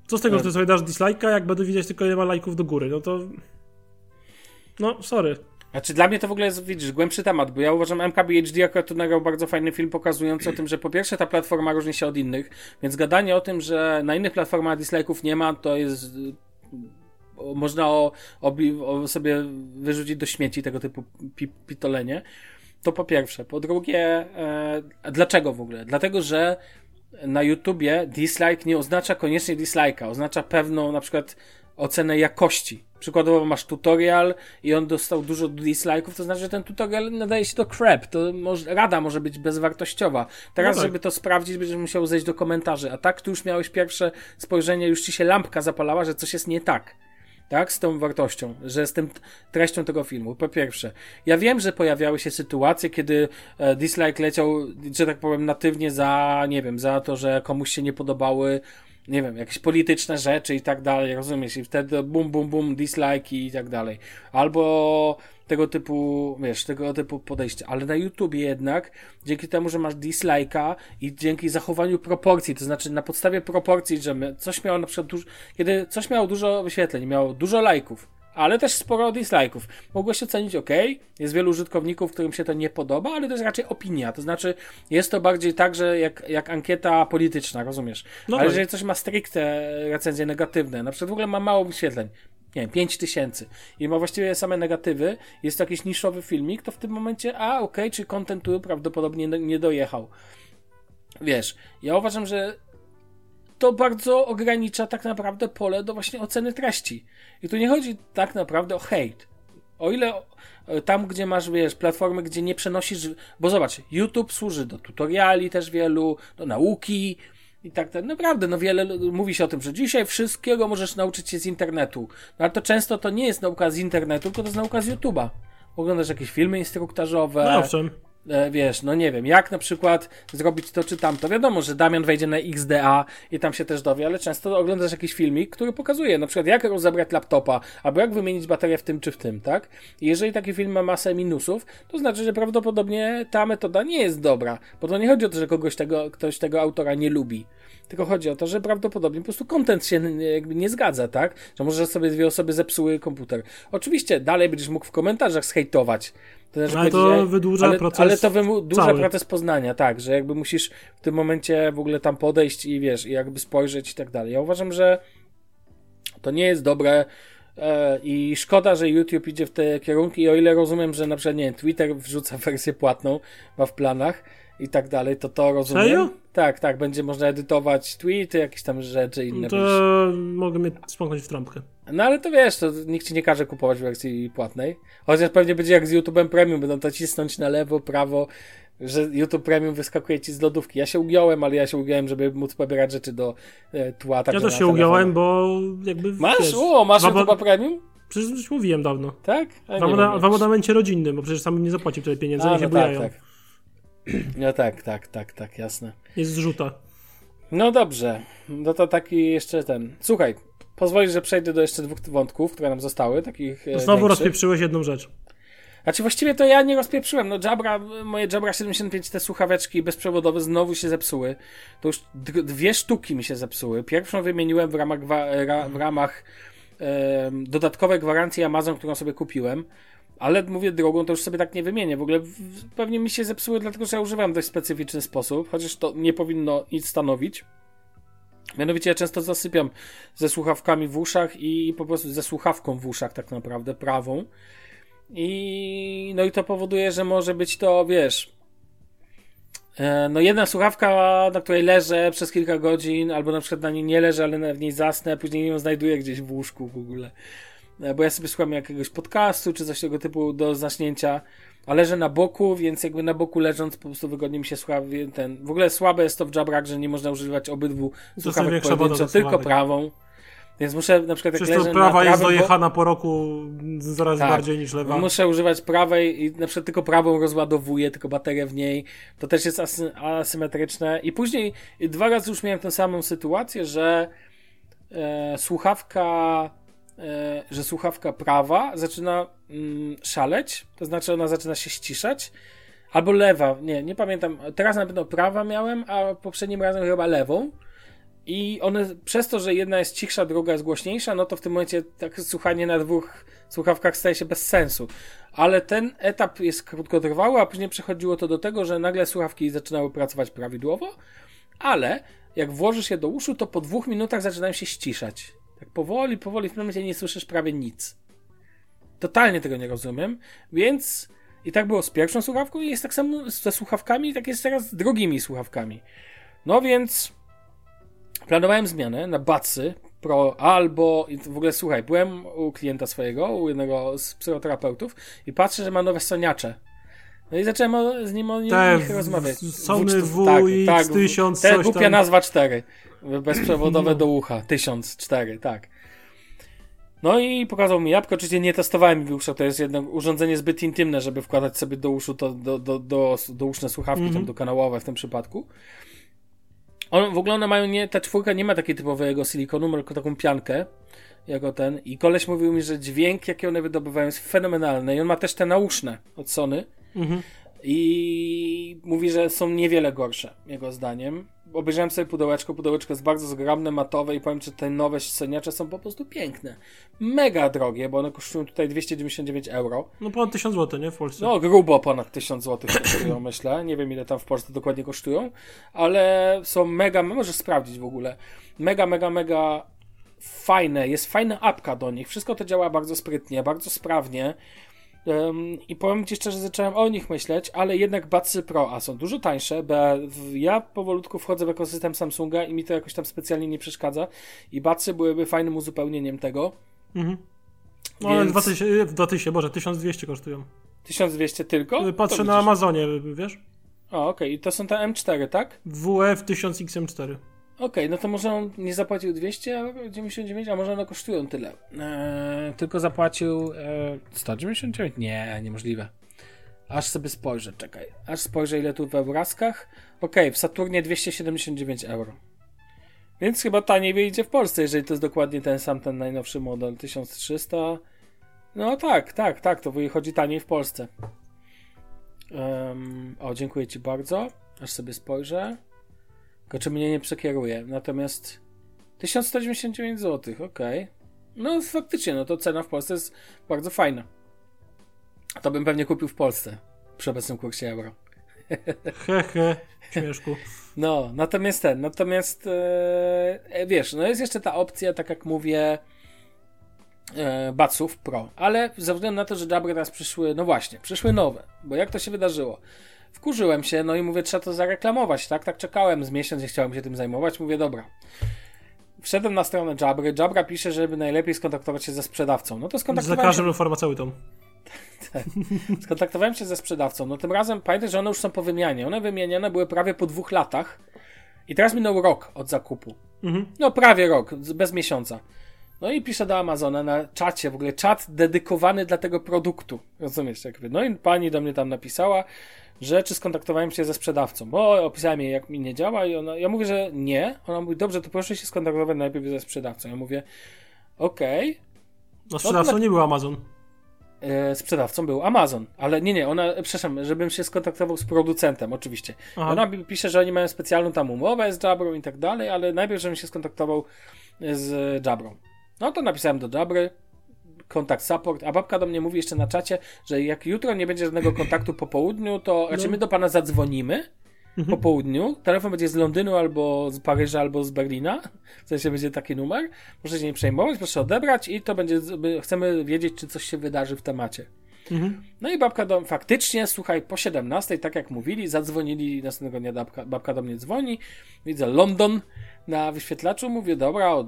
Co z tego, że ty sobie dasz dislike'a, jak będę widzieć tylko ile ma lajków do góry? No to... No, sorry. Znaczy dla mnie to w ogóle jest, widzisz, głębszy temat, bo ja uważam MKBHD akurat tu nagrał bardzo fajny film pokazujący o tym, że po pierwsze ta platforma różni się od innych, więc gadanie o tym, że na innych platformach dislike'ów nie ma, to jest można o, o, o, sobie wyrzucić do śmieci tego typu pi, pitolenie. To po pierwsze. Po drugie, e, dlaczego w ogóle? Dlatego, że na YouTubie dislike nie oznacza koniecznie dislike'a, oznacza pewną na przykład ocenę jakości. Przykładowo masz tutorial i on dostał dużo dislike'ów, to znaczy, że ten tutorial nadaje się do crap. To może, rada może być bezwartościowa. Teraz, no tak. żeby to sprawdzić, będziesz musiał zejść do komentarzy. A tak, tu już miałeś pierwsze spojrzenie, już ci się lampka zapalała, że coś jest nie tak. Tak, z tą wartością, że z tym treścią tego filmu. Po pierwsze, ja wiem, że pojawiały się sytuacje, kiedy e, dislike leciał, że tak powiem, natywnie za, nie wiem, za to, że komuś się nie podobały nie wiem, jakieś polityczne rzeczy i tak dalej, rozumiesz? I wtedy bum, bum, bum, dislike i tak dalej. Albo tego typu, wiesz, tego typu podejście. Ale na YouTubie jednak, dzięki temu, że masz dislike'a i dzięki zachowaniu proporcji, to znaczy na podstawie proporcji, że coś miało na przykład dużo, kiedy coś miało dużo wyświetleń, miało dużo lajków, ale też sporo dislike'ów. Mogłeś ocenić ok, jest wielu użytkowników, którym się to nie podoba, ale to jest raczej opinia, to znaczy jest to bardziej tak, że jak, jak ankieta polityczna, rozumiesz? No ale tak. jeżeli coś ma stricte recenzje negatywne, na przykład w ogóle ma mało wyświetleń, nie wiem, 5 tysięcy i ma właściwie same negatywy, jest to jakiś niszowy filmik, to w tym momencie, a ok, czy content tu prawdopodobnie nie dojechał. Wiesz, ja uważam, że to bardzo ogranicza tak naprawdę pole do właśnie oceny treści. I tu nie chodzi tak naprawdę o hejt. O ile tam, gdzie masz, wiesz, platformy, gdzie nie przenosisz, bo zobacz, YouTube służy do tutoriali też wielu, do nauki i tak, tak naprawdę, no wiele mówi się o tym, że dzisiaj wszystkiego możesz nauczyć się z internetu. No ale to często to nie jest nauka z internetu, tylko to jest nauka z YouTube'a. Oglądasz jakieś filmy instruktażowe. No owszem E, wiesz, no nie wiem, jak na przykład zrobić to czy tamto. Wiadomo, że Damian wejdzie na XDA i tam się też dowie, ale często oglądasz jakiś filmik, który pokazuje na przykład jak rozebrać laptopa, albo jak wymienić baterię w tym czy w tym, tak? I jeżeli taki film ma masę minusów, to znaczy, że prawdopodobnie ta metoda nie jest dobra, bo to nie chodzi o to, że kogoś tego, ktoś tego autora nie lubi. Tylko chodzi o to, że prawdopodobnie po prostu kontent się jakby nie zgadza, tak? Że może sobie dwie osoby zepsuły komputer. Oczywiście dalej będziesz mógł w komentarzach zhejtować, to znaczy ale to wydłuża ale, proces Ale to wydłuża cały. proces poznania, tak, że jakby musisz w tym momencie w ogóle tam podejść i wiesz, i jakby spojrzeć i tak dalej. Ja uważam, że to nie jest dobre e, i szkoda, że YouTube idzie w te kierunki i o ile rozumiem, że na przykład, nie Twitter wrzuca wersję płatną, ma w planach i tak dalej, to to rozumiem. Serio? Tak, tak, będzie można edytować tweety, jakieś tam rzeczy inne. To mogę mnie spąknąć w trąbkę. No ale to wiesz, to nikt ci nie każe kupować wersji płatnej. Chociaż pewnie będzie jak z YouTube'em Premium, będą to cisnąć na lewo, prawo, że YouTube Premium wyskakuje ci z lodówki. Ja się ugiąłem, ale ja się ugiąłem, żeby móc pobierać rzeczy do e, tła. Ja też się ugiąłem, bo jakby... Masz? Wiesz, o, masz YouTube Premium? Przecież już mówiłem dawno. Tak? w, abonamencie rodzinnym, bo przecież sam nie zapłacił tyle pieniędzy, A, no się tak, bujają. tak. No tak, tak, tak, tak, jasne. Jest zrzuta. No dobrze, no to taki jeszcze ten. Słuchaj, pozwolisz, że przejdę do jeszcze dwóch wątków, które nam zostały, takich e, Znowu większych. rozpieprzyłeś jedną rzecz. Znaczy właściwie to ja nie rozpieprzyłem. No Jabra, moje Jabra 75, te słuchaweczki bezprzewodowe znowu się zepsuły. To już dwie sztuki mi się zepsuły. Pierwszą wymieniłem w ramach, w ramach e, dodatkowej gwarancji Amazon, którą sobie kupiłem Ale mówię drogą, to już sobie tak nie wymienię. W ogóle pewnie mi się zepsuły, dlatego że ja używam w dość specyficzny sposób, chociaż to nie powinno nic stanowić. Mianowicie ja często zasypiam ze słuchawkami w uszach i po prostu ze słuchawką w uszach tak naprawdę, prawą. I no i to powoduje, że może być to, wiesz, e, no jedna słuchawka, na której leżę przez kilka godzin, albo na przykład na niej nie leżę, ale w niej zasnę, później ją znajduję gdzieś w łóżku w ogóle. E, bo ja sobie słucham jakiegoś podcastu, czy coś tego typu do zaśnięcia, a leżę na boku, więc jakby na boku leżąc po prostu wygodnie mi się słucha ten... W ogóle słabe jest to w Jabrak, że nie można używać obydwu słuchawek pojedynczo, tylko prawą. Więc muszę na przykład jak Przecież leżę prawa na jest dojechana po roku coraz Tak. bardziej niż lewa. Muszę używać prawej i na przykład tylko prawą rozładowuję, tylko baterię w niej. To też jest asy asymetryczne. I później dwa razy już miałem tę samą sytuację, że e, słuchawka że słuchawka prawa zaczyna mm, szaleć, to znaczy ona zaczyna się ściszać, albo lewa, nie, nie pamiętam. Teraz na pewno prawa miałem, a poprzednim razem chyba lewą. I one, przez to, że jedna jest cichsza, druga jest głośniejsza, no to w tym momencie tak słuchanie na dwóch słuchawkach staje się bez sensu. Ale ten etap jest krótkotrwały, a później przechodziło to do tego, że nagle słuchawki zaczynały pracować prawidłowo, ale jak włożysz je do uszu, to po dwóch minutach zaczynają się ściszać. Tak powoli, powoli, w tym momencie nie słyszysz prawie nic. Totalnie tego nie rozumiem, więc i tak było z pierwszą słuchawką i jest tak samo ze słuchawkami, i tak jest teraz z drugimi słuchawkami. No więc planowałem zmianę na Batsy Pro albo, w ogóle słuchaj, byłem u klienta swojego, u jednego z psychoterapeutów i patrzę, że ma nowe soniacze. No i zacząłem z nim o nich Te rozmawiać. Sony W- tak, tak, WX1000 Te coś głupia tam. nazwa 4. Bezprzewodowe do ucha. 1004, tak. No i pokazał mi jabłko. Oczywiście nie testowałem mi usza. To jest jednak urządzenie zbyt intymne, żeby wkładać sobie do uszu to do, do, do, do uszne słuchawki, Mhm. tam do kanałowe w tym przypadku. On, w ogóle one mają nie, ta czwórka nie ma takiej typowego silikonu, tylko taką piankę, jako ten. I koleś mówił mi, że dźwięk, jaki one wydobywają, jest fenomenalny. I on ma też te nauszne od Sony. Mhm. I mówi, że są niewiele gorsze, jego zdaniem. Obejrzałem sobie pudełeczko, pudełeczko jest bardzo zgrabne, matowe i powiem, że te nowe soniacze są po prostu piękne. Mega drogie, bo one kosztują tutaj 299 euro. No ponad 1000 zł, nie? W Polsce. No, grubo ponad 1000 zł kosztują, myślę. Nie wiem, ile tam w Polsce dokładnie kosztują, ale są mega, możesz sprawdzić w ogóle. Mega, mega, mega fajne. Jest fajna apka do nich. Wszystko to działa bardzo sprytnie, bardzo sprawnie. Ym, I powiem Ci szczerze, zacząłem o nich myśleć, ale jednak Batsy Pro, a są dużo tańsze, bo ja, powolutku wchodzę w ekosystem Samsunga i mi to jakoś tam specjalnie nie przeszkadza. I Batsy byłyby fajnym uzupełnieniem tego. Mhm. No ale Więc- 2000, 2000, boże, 1200 kosztują. 1200 tylko? Patrzę To na widzisz. Amazonie, wiesz? O, okej, i to są te M4, tak? WF 1000XM4. Okej, no to może on nie zapłacił 299, a może one kosztują tyle. Eee, tylko zapłacił e, 199? Nie, niemożliwe. Aż sobie spojrzę, czekaj. Aż spojrzę ile tu w obrazkach. Okej, w Saturnie 279 euro. Więc chyba taniej wyjdzie w Polsce, jeżeli to jest dokładnie ten sam, ten najnowszy model 1300. No tak, tak, tak, to wychodzi taniej w Polsce. Em, o, dziękuję Ci bardzo. Aż sobie spojrzę. Tylko czy mnie nie przekieruje. Natomiast 1199 zł, okej. No faktycznie, no to cena w Polsce jest bardzo fajna. To bym pewnie kupił w Polsce przy obecnym kursie euro. He, he, śmieszku. No, natomiast ten, natomiast e, e, wiesz, no jest jeszcze ta opcja, tak jak mówię, e, Batsów Pro, ale ze względu na to, że Jabry teraz przyszły, no właśnie, przyszły nowe, bo jak to się wydarzyło? Wkurzyłem się, no i mówię, trzeba to zareklamować, tak? Tak czekałem z miesiąc, nie chciałem się tym zajmować, mówię, dobra. Wszedłem na stronę Jabry, Jabra pisze, żeby najlepiej skontaktować się ze sprzedawcą. No to Z skontaktowałem się lekarzem lub farmaceutą. Skontaktowałem się ze sprzedawcą. No tym razem pamiętaj, że one już są po wymianie. One wymieniane były prawie po dwóch latach. I teraz minął rok od zakupu. Mhm. No prawie rok, z- bez miesiąca. No i piszę do Amazona na czacie, w ogóle czat dedykowany dla tego produktu. Rozumiesz? Jakby. No i pani do mnie tam napisała, że czy skontaktowałem się ze sprzedawcą. Bo opisałem jej, jak mi nie działa i ona, ja mówię, że nie. Ona mówi, dobrze, to proszę się skontaktować najpierw ze sprzedawcą. Ja mówię, okej. No sprzedawcą dla- nie był Amazon. E, sprzedawcą był Amazon, ale nie, nie, ona, przepraszam, żebym się skontaktował z producentem, oczywiście. Aha. Ona mi pisze, że oni mają specjalną tam umowę z Jabrą i tak dalej, ale najpierw, żebym się skontaktował z Jabrą. No to napisałem do Jabry, kontakt support, a babka do mnie mówi jeszcze na czacie, że jak jutro nie będzie żadnego kontaktu po południu, to znaczy my do pana zadzwonimy po południu. Telefon będzie z Londynu albo z Paryża, albo z Berlina. W sensie będzie taki numer. Proszę się nie przejmować, proszę odebrać i to będzie, chcemy wiedzieć, czy coś się wydarzy w temacie. No i babka do faktycznie, słuchaj, po 17, tak jak mówili, zadzwonili następnego dnia, babka, babka do mnie dzwoni, widzę London na wyświetlaczu, mówię, dobra, od,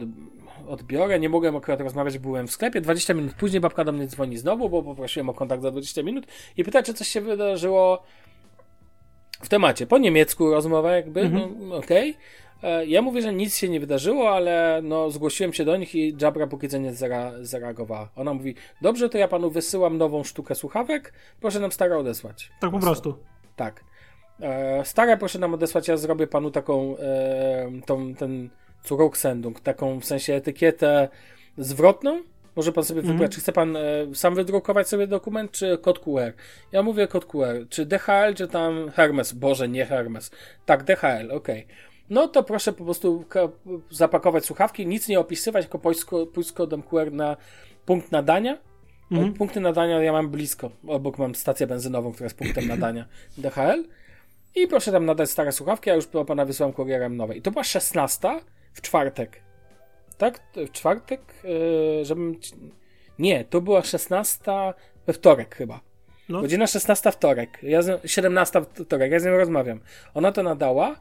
odbiorę, nie mogłem akurat rozmawiać, byłem w sklepie, 20 minut później babka do mnie dzwoni znowu, bo poprosiłem o kontakt za 20 minut i pyta, czy coś się wydarzyło w temacie. Po niemiecku rozmowa jakby, Mhm. no okej. E, Ja mówię, że nic się nie wydarzyło, ale no zgłosiłem się do nich i Jabra póki co nie zara zareagowała. Ona mówi, dobrze, to ja panu wysyłam nową sztukę słuchawek, proszę nam stare odesłać. Tak po prostu. Tak. E, stare proszę nam odesłać, ja zrobię panu taką, e, tą, ten Zurücksendung, taką w sensie etykietę zwrotną. Może pan sobie Mhm. wybrać, czy chce pan e, sam wydrukować sobie dokument, czy kod QR. Ja mówię kod QR. Czy DHL, czy tam Hermes. Boże, nie Hermes. Tak, DHL, okej. No to proszę po prostu zapakować słuchawki, nic nie opisywać, tylko pójść z pójść z kodem QR na punkt nadania. Mhm. Punkty nadania ja mam blisko. Obok mam stację benzynową, która jest punktem nadania DHL. I proszę tam nadać stare słuchawki, a już do pana wysłałem kurierem nowe. I to była 16 w czwartek. Tak? W czwartek? Yy, żebym. Nie, to była 16 we wtorek chyba. No. Godzina 16 wtorek. Ja z nią, 17 wtorek. Ja z nią rozmawiam. Ona to nadała.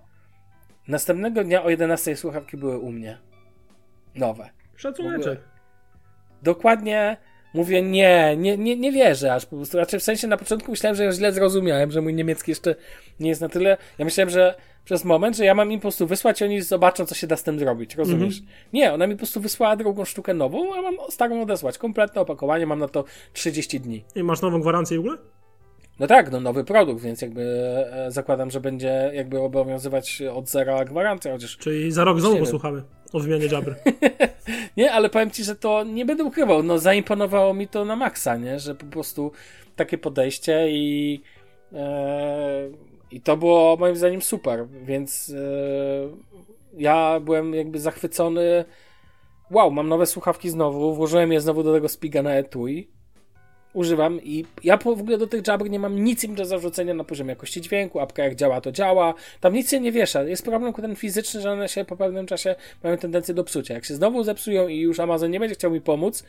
Następnego dnia o 11 słuchawki były u mnie. Nowe. Szacuneczek. Dokładnie mówię, nie, nie, nie, nie wierzę aż po prostu. Znaczy w sensie na początku myślałem, że ja źle zrozumiałem, że mój niemiecki jeszcze nie jest na tyle. Ja myślałem, że przez moment, że ja mam im po prostu wysłać i oni zobaczą, co się da z tym zrobić. Rozumiesz? Nie, ona mi po prostu wysłała drugą sztukę nową, a mam starą odesłać. Kompletne opakowanie, mam na to 30 dni. I masz nową gwarancję w ogóle? No tak, no nowy produkt, więc jakby e, zakładam, że będzie jakby obowiązywać od zera gwarancja, chociaż Czyli za rok znowu posłuchamy o wymianie Jabry. Nie, ale powiem ci, że to nie będę ukrywał. No, zaimponowało mi to na maksa, nie? Że po prostu takie podejście i. E, I to było moim zdaniem super, więc e, ja byłem jakby zachwycony. Wow, mam nowe słuchawki znowu, włożyłem je znowu do tego spiga na etui. Używam i ja w ogóle do tych Jabr nie mam nic im do zarzucenia na poziomie jakości dźwięku, apka jak działa, to działa. Tam nic się nie wiesza. Jest problem ten fizyczny, że one się po pewnym czasie mają tendencję do psucia. Jak się znowu zepsują i już Amazon nie będzie chciał mi pomóc,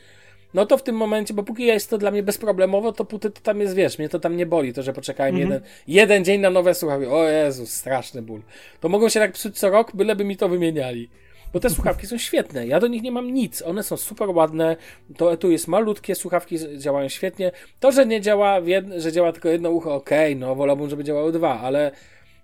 no to w tym momencie, bo póki jest to dla mnie bezproblemowo, to póty to tam jest, wiesz, mnie to tam nie boli, to że poczekałem jeden, jeden dzień na nowe słuchawki. O Jezus, straszny ból. To mogą się tak psuć co rok, byleby mi to wymieniali. Bo te słuchawki są świetne. Ja do nich nie mam nic. One są super ładne. To tu jest malutkie, słuchawki działają świetnie. To, że nie działa, że działa tylko jedno ucho, okej, no wolałbym, żeby działały dwa, ale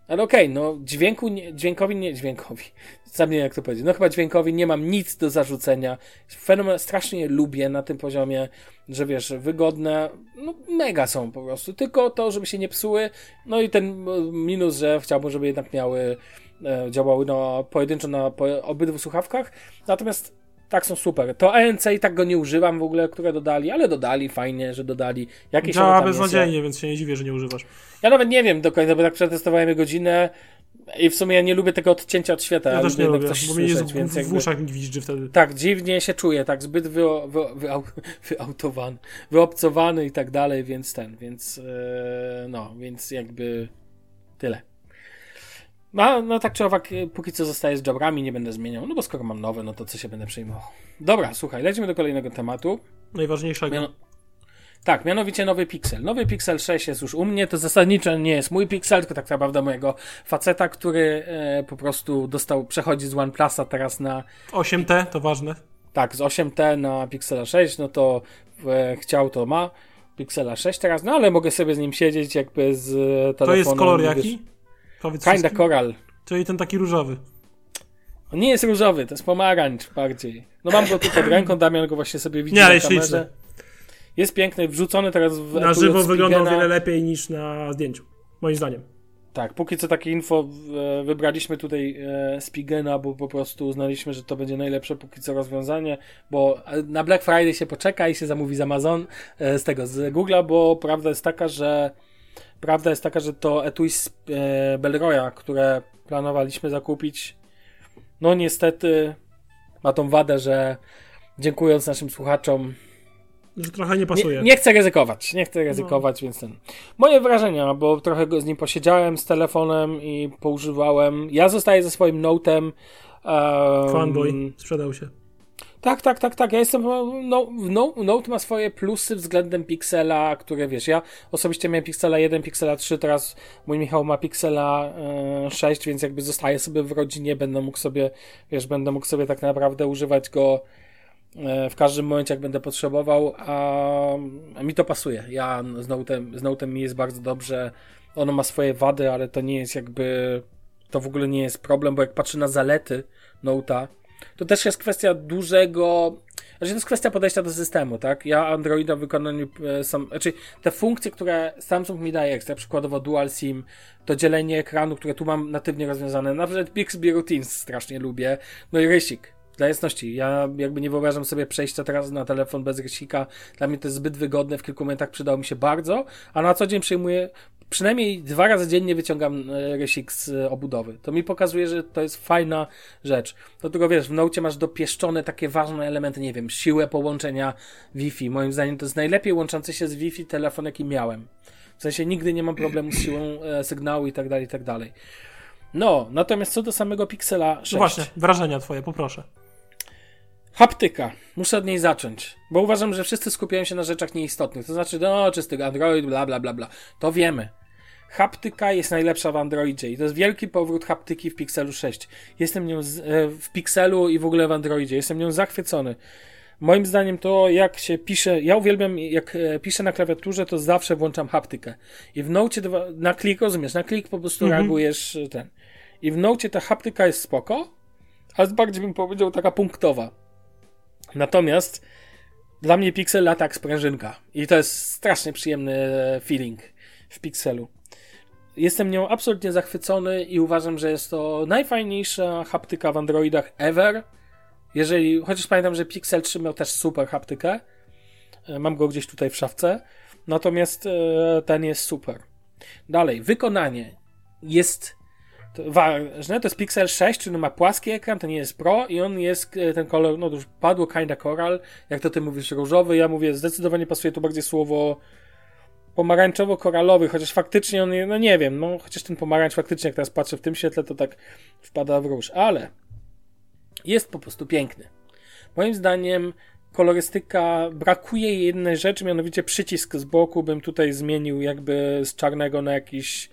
ale okej, no dźwięku, nie, dźwiękowi nie, dźwiękowi, sam nie wiem jak to powiedzieć, no chyba dźwiękowi nie mam nic do zarzucenia. Fenomen, strasznie lubię na tym poziomie, że wiesz, wygodne, no mega są po prostu, tylko to, żeby się nie psuły, no i ten minus, że chciałbym, żeby jednak miały, działały na, pojedynczo na po, obydwu słuchawkach, natomiast tak są super. To ANC i tak go nie używam w ogóle, które dodali, ale dodali, fajnie, że dodali. Jakieś Działa tam jest, beznadziejnie, więc się nie dziwię, że nie używasz. ja nawet nie wiem do końca, bo tak przetestowałem godzinę i w sumie ja nie lubię tego odcięcia od świata. Ja też nie lubię, coś bo mi jest więc w, jakby... w uszach mi gwizdży wtedy. Tak, dziwnie się czuję, tak zbyt wy, wy, wyau, wyautowany, wyobcowany i tak dalej, więc ten, więc e, no, więc jakby tyle. No, no tak czy owak, e, póki co zostaję z Jabrami, nie będę zmieniał, no bo skoro mam nowe, no to co się będę przejmował. Dobra, słuchaj, lecimy do kolejnego tematu. Najważniejszego. Miano... Tak, mianowicie nowy Pixel. Nowy Pixel 6 jest już u mnie. To zasadniczo nie jest mój Pixel, tylko tak naprawdę mojego faceta, który e, po prostu dostał, przechodzi z OnePlusa teraz na 8T to ważne. tak, z 8T na Pixela 6, no to e, chciał, to ma. Pixela 6 teraz, no ale mogę sobie z nim siedzieć jakby z telefonem. To jest kolor jaki? Powiedz Kinda. Coral. Czyli ten taki różowy. On nie jest różowy, to jest pomarańcz bardziej. No mam go tu pod ręką, Damian go właśnie sobie widzi Nie, na jest kamerze. śliczny. Jest piękny, wrzucony teraz w Na żywo wygląda o wiele lepiej niż na zdjęciu. Moim zdaniem. Tak, póki co takie info e, wybraliśmy tutaj e, Spigena, bo po prostu uznaliśmy, że to będzie najlepsze póki co rozwiązanie, bo e, na Black Friday się poczeka i się zamówi z Amazon, z tego, z Google'a, bo prawda jest taka, że prawda jest taka, że to etui z e, Belroya, które planowaliśmy zakupić, no niestety ma tą wadę, że dziękując naszym słuchaczom Że trochę nie pasuje. Nie, nie chcę ryzykować, nie chcę ryzykować, no. więc ten. Moje wrażenia, bo trochę z nim posiedziałem z telefonem i poużywałem. Ja zostaję ze swoim Note'em. Um, Fanboy sprzedał się. Tak, tak, tak, tak. Ja jestem. No, no, Note ma swoje plusy względem Pixela, które wiesz. Ja osobiście miałem Pixela 1, Pixela 3, teraz mój Michał ma Pixela e, 6, więc jakby zostaję sobie w rodzinie, będę mógł sobie, wiesz, będę mógł sobie tak naprawdę używać go e, w każdym momencie, jak będę potrzebował, a mi to pasuje. Ja z Note'em, z Note'em mi jest bardzo dobrze. Ono ma swoje wady, ale to nie jest jakby. To w ogóle nie jest problem, bo jak patrzę na zalety Note'a, to też jest kwestia dużego. Znaczy, to jest kwestia podejścia do systemu, tak? Ja Androida w wykonaniu e, sam, znaczy te funkcje, które Samsung mi daje, ekstra, przykładowo Dual SIM, to dzielenie ekranu, które tu mam natywnie rozwiązane, nawet Bixby Routines strasznie lubię, no i rysik. Dla jasności, ja jakby nie wyobrażam sobie przejścia teraz na telefon bez rysika. Dla mnie to jest zbyt wygodne, w kilku momentach przydało mi się bardzo, a na co dzień przyjmuję przynajmniej dwa razy dziennie wyciągam e, rysik z e, obudowy. To mi pokazuje, że to jest fajna rzecz. Do tego wiesz, w Note masz dopieszczone takie ważne elementy, nie wiem, siłę połączenia Wi-Fi. Moim zdaniem to jest najlepiej łączący się z Wi-Fi telefon, jaki miałem. W sensie nigdy nie mam problemu z siłą e, sygnału i tak dalej, i tak dalej. No, natomiast co do samego Pixela 6. No właśnie, wrażenia twoje, poproszę. Haptyka. Muszę od niej zacząć, bo uważam, że wszyscy skupiają się na rzeczach nieistotnych. To znaczy, no, czysty Android, bla, bla, bla, bla. To wiemy. Haptyka jest najlepsza w Androidzie i to jest wielki powrót haptyki w Pixelu 6. Jestem nią z, e, w Pixelu i w ogóle w Androidzie. Jestem nią zachwycony. Moim zdaniem to jak się pisze, ja uwielbiam jak e, piszę na klawiaturze, to zawsze włączam haptykę. I w Nocie na klik, rozumiesz, na klik po prostu mhm. reagujesz e, ten. I w Nocie ta haptyka jest spoko, ale bardziej bym powiedział taka punktowa. Natomiast dla mnie Pixel lata jak sprężynka. I to jest strasznie przyjemny feeling w Pixelu. Jestem nią absolutnie zachwycony i uważam, że jest to najfajniejsza haptyka w Androidach ever. Jeżeli, chociaż pamiętam, że Pixel 3 miał też super haptykę. E, mam go gdzieś tutaj w szafce. Natomiast e, ten jest super. Dalej, wykonanie jest ważne, to jest Pixel 6, czyli ma płaski ekran, to nie jest Pro i on jest, e, ten kolor, no już padło kinda coral, jak to ty mówisz, różowy, ja mówię, zdecydowanie pasuje tu bardziej słowo pomarańczowo-koralowy, chociaż faktycznie on, no nie wiem, no chociaż ten pomarańcz faktycznie, jak teraz patrzę w tym świetle, to tak wpada w róż, ale jest po prostu piękny. Moim zdaniem kolorystyka, brakuje jednej rzeczy, mianowicie przycisk z boku bym tutaj zmienił jakby z czarnego na jakiś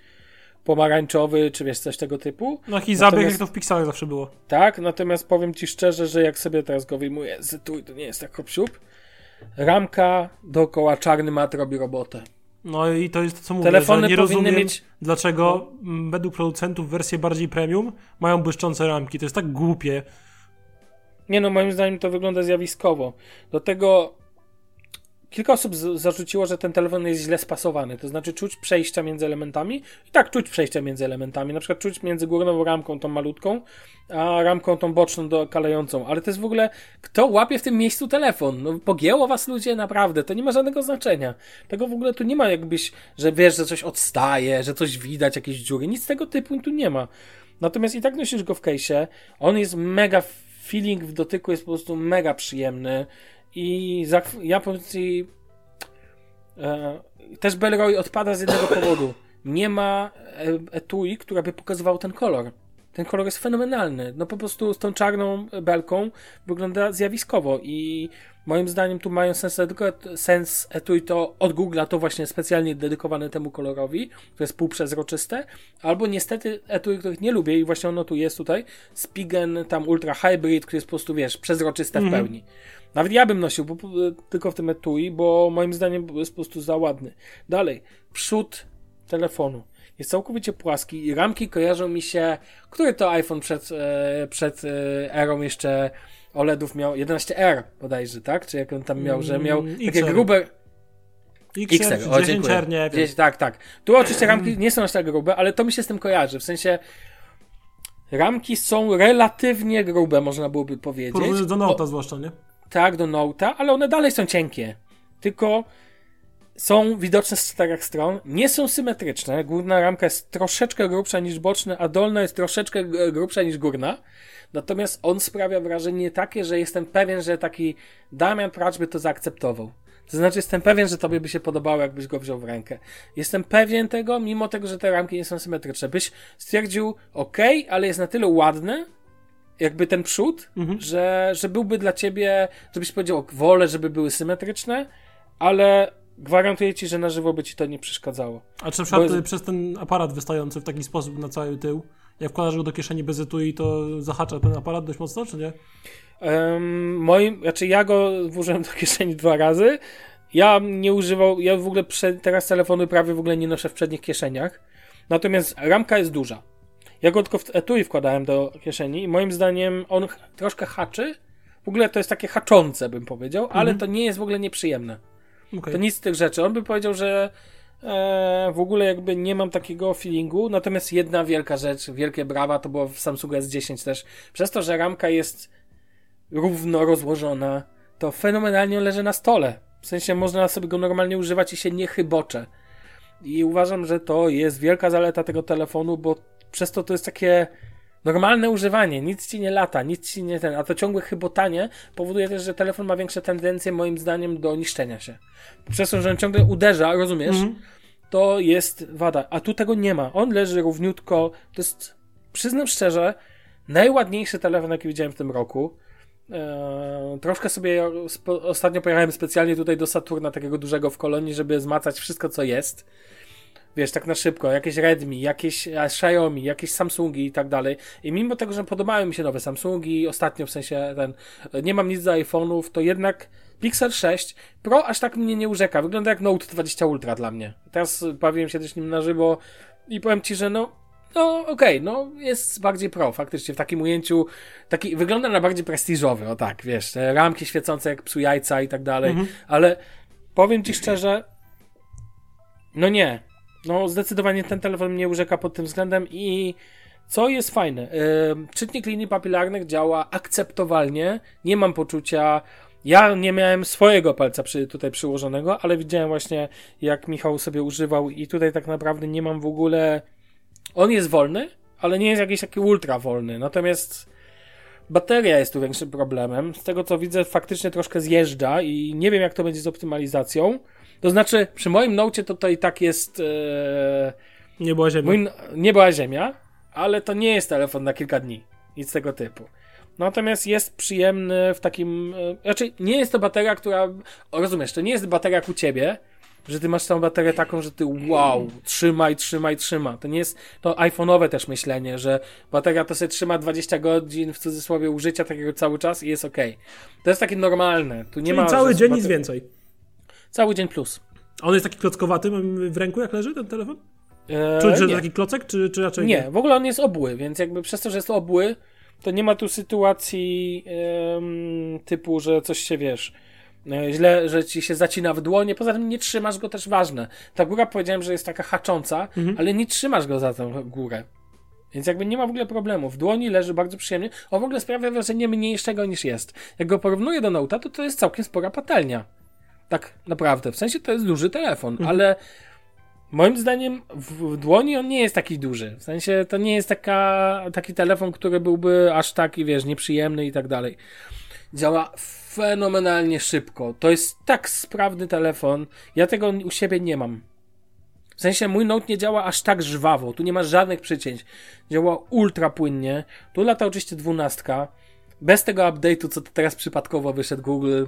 pomarańczowy, czy wiesz, coś tego typu. No i zabieg, jak to w Pixarach zawsze było. Tak, natomiast powiem ci szczerze, że jak sobie teraz go wyjmuję z tu, to nie jest tak hop Ramka dookoła czarny mat robi robotę. No i to jest to, co mówię, Telefony nie rozumiem, mieć... dlaczego no. według producentów wersje bardziej premium mają błyszczące ramki. To jest tak głupie. Nie no, moim zdaniem to wygląda zjawiskowo. Do tego Kilka osób zarzuciło, że ten telefon jest źle spasowany, to znaczy czuć przejścia między elementami. I tak czuć przejścia między elementami, na przykład czuć między górną ramką tą malutką, a ramką tą boczną do kalającą. Ale to jest w ogóle, kto łapie w tym miejscu telefon? No pogięło was ludzie, naprawdę, to nie ma żadnego znaczenia. Tego w ogóle tu nie ma jakbyś, że wiesz, że coś odstaje, że coś widać, jakieś dziury, nic tego typu tu nie ma. Natomiast i tak nosisz go w case'ie, on jest mega, feeling w dotyku jest po prostu mega przyjemny. I za, ja powiem ci, e, też Belroy odpada z jednego powodu. Nie ma e, etui, która by pokazywał ten kolor. Ten kolor jest fenomenalny. No po prostu z tą czarną belką wygląda zjawiskowo i moim zdaniem tu mają sens, sens etui to od Google'a to właśnie specjalnie dedykowane temu kolorowi, które jest półprzezroczyste, albo niestety etui, których nie lubię i właśnie ono tu jest tutaj, Spigen tam Ultra Hybrid, który jest po prostu, wiesz, przezroczyste mm w mhm. pełni. Nawet ja bym nosił bo, tylko w tym etui, bo moim zdaniem jest po prostu za ładny. Dalej, przód telefonu jest całkowicie płaski i ramki kojarzą mi się, który to iPhone przed, e, przed e, erą jeszcze OLEDów miał, 11R bodajże, tak? Czy jak on tam miał, że miał mm, takie grube... XR, XR. O, dziękuję. nie wiem. Tak, tak. Tu oczywiście ramki nie są aż tak grube, ale to mi się z tym kojarzy, w sensie ramki są relatywnie grube, można byłoby powiedzieć. Porównując do Note'a zwłaszcza, nie? Tak, do Note'a, ale one dalej są cienkie. Tylko są widoczne z czterech stron, nie są symetryczne. Górna ramka jest troszeczkę grubsza niż boczna, a dolna jest troszeczkę grubsza niż górna. Natomiast on sprawia wrażenie takie, że jestem pewien, że taki Damian Pracz by to zaakceptował. To znaczy, jestem pewien, że tobie by się podobało, jakbyś go wziął w rękę. Jestem pewien tego, mimo tego, że te ramki nie są symetryczne. Byś stwierdził, ok, ale jest na tyle ładny, jakby ten przód, mhm. że, że byłby dla ciebie, żebyś powiedział, wolę, żeby były symetryczne, ale gwarantuję ci, że na żywo by ci to nie przeszkadzało. A czy na przykład jest... przez ten aparat wystający w taki sposób na cały tył, jak wkładasz go do kieszeni bez etui, to zahacza ten aparat dość mocno, czy nie? Um, moim, znaczy ja go włożyłem do kieszeni dwa razy. Ja nie używał, ja w ogóle teraz telefony prawie w ogóle nie noszę w przednich kieszeniach. Natomiast ramka jest duża. Ja go tylko w etui wkładałem do kieszeni i moim zdaniem on troszkę haczy. W ogóle to jest takie haczące, bym powiedział, mhm. ale to nie jest w ogóle nieprzyjemne. Okay. To nic z tych rzeczy. On by powiedział, że e, w ogóle jakby nie mam takiego feelingu. Natomiast jedna wielka rzecz, wielkie brawa, to było w Samsungu S10 też. Przez to, że ramka jest równo rozłożona, to fenomenalnie leży na stole. W sensie można sobie go normalnie używać i się nie chybocze. I uważam, że to jest wielka zaleta tego telefonu, bo przez to to jest takie normalne używanie, nic ci nie lata, nic ci nie ten, a to ciągłe chybotanie powoduje też, że telefon ma większe tendencje moim zdaniem do niszczenia się. Przez to, że on ciągle uderza, rozumiesz? Mm. To jest wada, a tu tego nie ma. On leży równiutko, to jest, przyznam szczerze, najładniejszy telefon, jaki widziałem w tym roku. Eee, troszkę sobie ostatnio pojechałem specjalnie tutaj do Saturna, takiego dużego w kolonii, żeby zmacać wszystko, co jest. Wiesz, tak na szybko, jakieś Redmi, jakieś Xiaomi, jakieś Samsungi i tak dalej. I mimo tego, że podobały mi się nowe Samsungi, ostatnio w sensie ten, nie mam nic do iPhone'ów, to jednak Pixel 6 Pro aż tak mnie nie urzeka. Wygląda jak Note 20 Ultra dla mnie. Teraz bawiłem się też nim na żywo i powiem ci, że no, no okej, okay, no jest bardziej pro, faktycznie w takim ujęciu, taki, wygląda na bardziej prestiżowy, o tak, wiesz, ramki świecące jak psu jajca i tak dalej, mhm. ale powiem ci szczerze, no nie, no zdecydowanie ten telefon mnie urzeka pod tym względem i co jest fajne, czytnik linii papilarnych działa akceptowalnie, nie mam poczucia, ja nie miałem swojego palca przy, tutaj przyłożonego, ale widziałem właśnie jak Michał sobie używał i tutaj tak naprawdę nie mam w ogóle on jest wolny, ale nie jest jakiś taki ultra wolny. Natomiast bateria jest tu większym problemem. Z tego co widzę, faktycznie troszkę zjeżdża i nie wiem, jak to będzie z optymalizacją. To znaczy, przy moim to i tak jest. E, nie była ziemia. Mój, nie była ziemia, ale to nie jest telefon na kilka dni. Nic tego typu. Natomiast jest przyjemny w takim. E, znaczy, nie jest to bateria, która. rozumiesz, to nie jest bateria jak u ciebie, że ty masz tą baterię taką, że ty wow, trzymaj, trzymaj, trzyma. To nie jest to iPhone'owe też myślenie, że bateria to sobie trzyma 20 godzin w cudzysłowie użycia takiego cały czas i jest ok. To jest takie normalne. Tu nie Czyli ma, cały dzień nic więcej. Cały dzień plus. A on jest taki klockowaty w ręku, jak leży ten telefon? Eee, Czuć, że to taki klocek, czy, czy raczej nie? Nie, w ogóle on jest obły, więc jakby przez to, że jest obły, to nie ma tu sytuacji typu, że coś się wiesz E, źle, że ci się zacina w dłonie, poza tym nie trzymasz go też ważne. Ta góra powiedziałem, że jest taka hacząca, mhm. ale nie trzymasz go za tę górę. Więc jakby nie ma w ogóle problemu. W dłoni leży bardzo przyjemnie. On w ogóle sprawia wrażenie mniejszego niż jest. Jak go porównuję do Note'a, to to jest całkiem spora patelnia. Tak naprawdę. W sensie to jest duży telefon, mhm. ale moim zdaniem w, dłoni on nie jest taki duży. W sensie to nie jest taka, taki telefon, który byłby aż taki, wiesz, nieprzyjemny i tak dalej. Działa fenomenalnie szybko. To jest tak sprawny telefon. Ja tego u siebie nie mam. W sensie mój Note nie działa aż tak żwawo. Tu nie ma żadnych przycięć. Działa ultra płynnie. Tu lata oczywiście dwunastka. Bez tego update'u, co teraz przypadkowo wyszedł Google.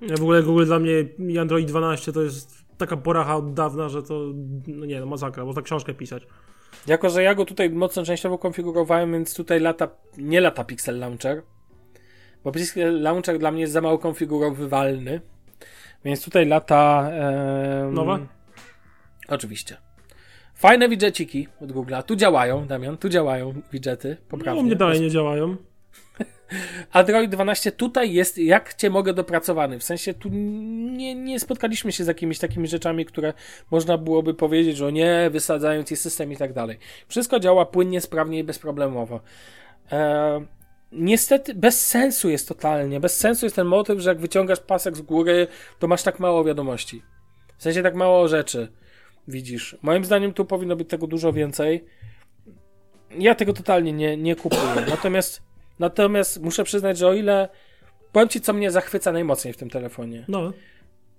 Ja w ogóle Google dla mnie i Android 12 to jest taka poracha od dawna, że to no nie, no masakra, można książkę pisać. Jako, że ja go tutaj mocno częściowo konfigurowałem, więc tutaj lata, nie lata Pixel Launcher, bo Pixel Launcher dla mnie jest za mało konfigurowywalny. Więc tutaj lata. Um, Nowe? Oczywiście. Fajne widżeciki od Google'a. Tu działają, Damian, tu działają widżety. Poprawnie. No, u mnie dalej nie działają. Android 12 tutaj jest, jak cię mogę dopracowany. W sensie tu nie, nie spotkaliśmy się z jakimiś takimi rzeczami, które można byłoby powiedzieć, że nie, wysadzają ci system i tak dalej. Wszystko działa płynnie, sprawnie i bezproblemowo. Eee, niestety bez sensu jest totalnie. Bez sensu jest ten motyw, że jak wyciągasz pasek z góry, to masz tak mało wiadomości. W sensie tak mało rzeczy widzisz. Moim zdaniem tu powinno być tego dużo więcej. Ja tego totalnie nie, nie kupuję. Natomiast, natomiast muszę przyznać, że o ile powiem ci, co mnie zachwyca najmocniej w tym telefonie. No.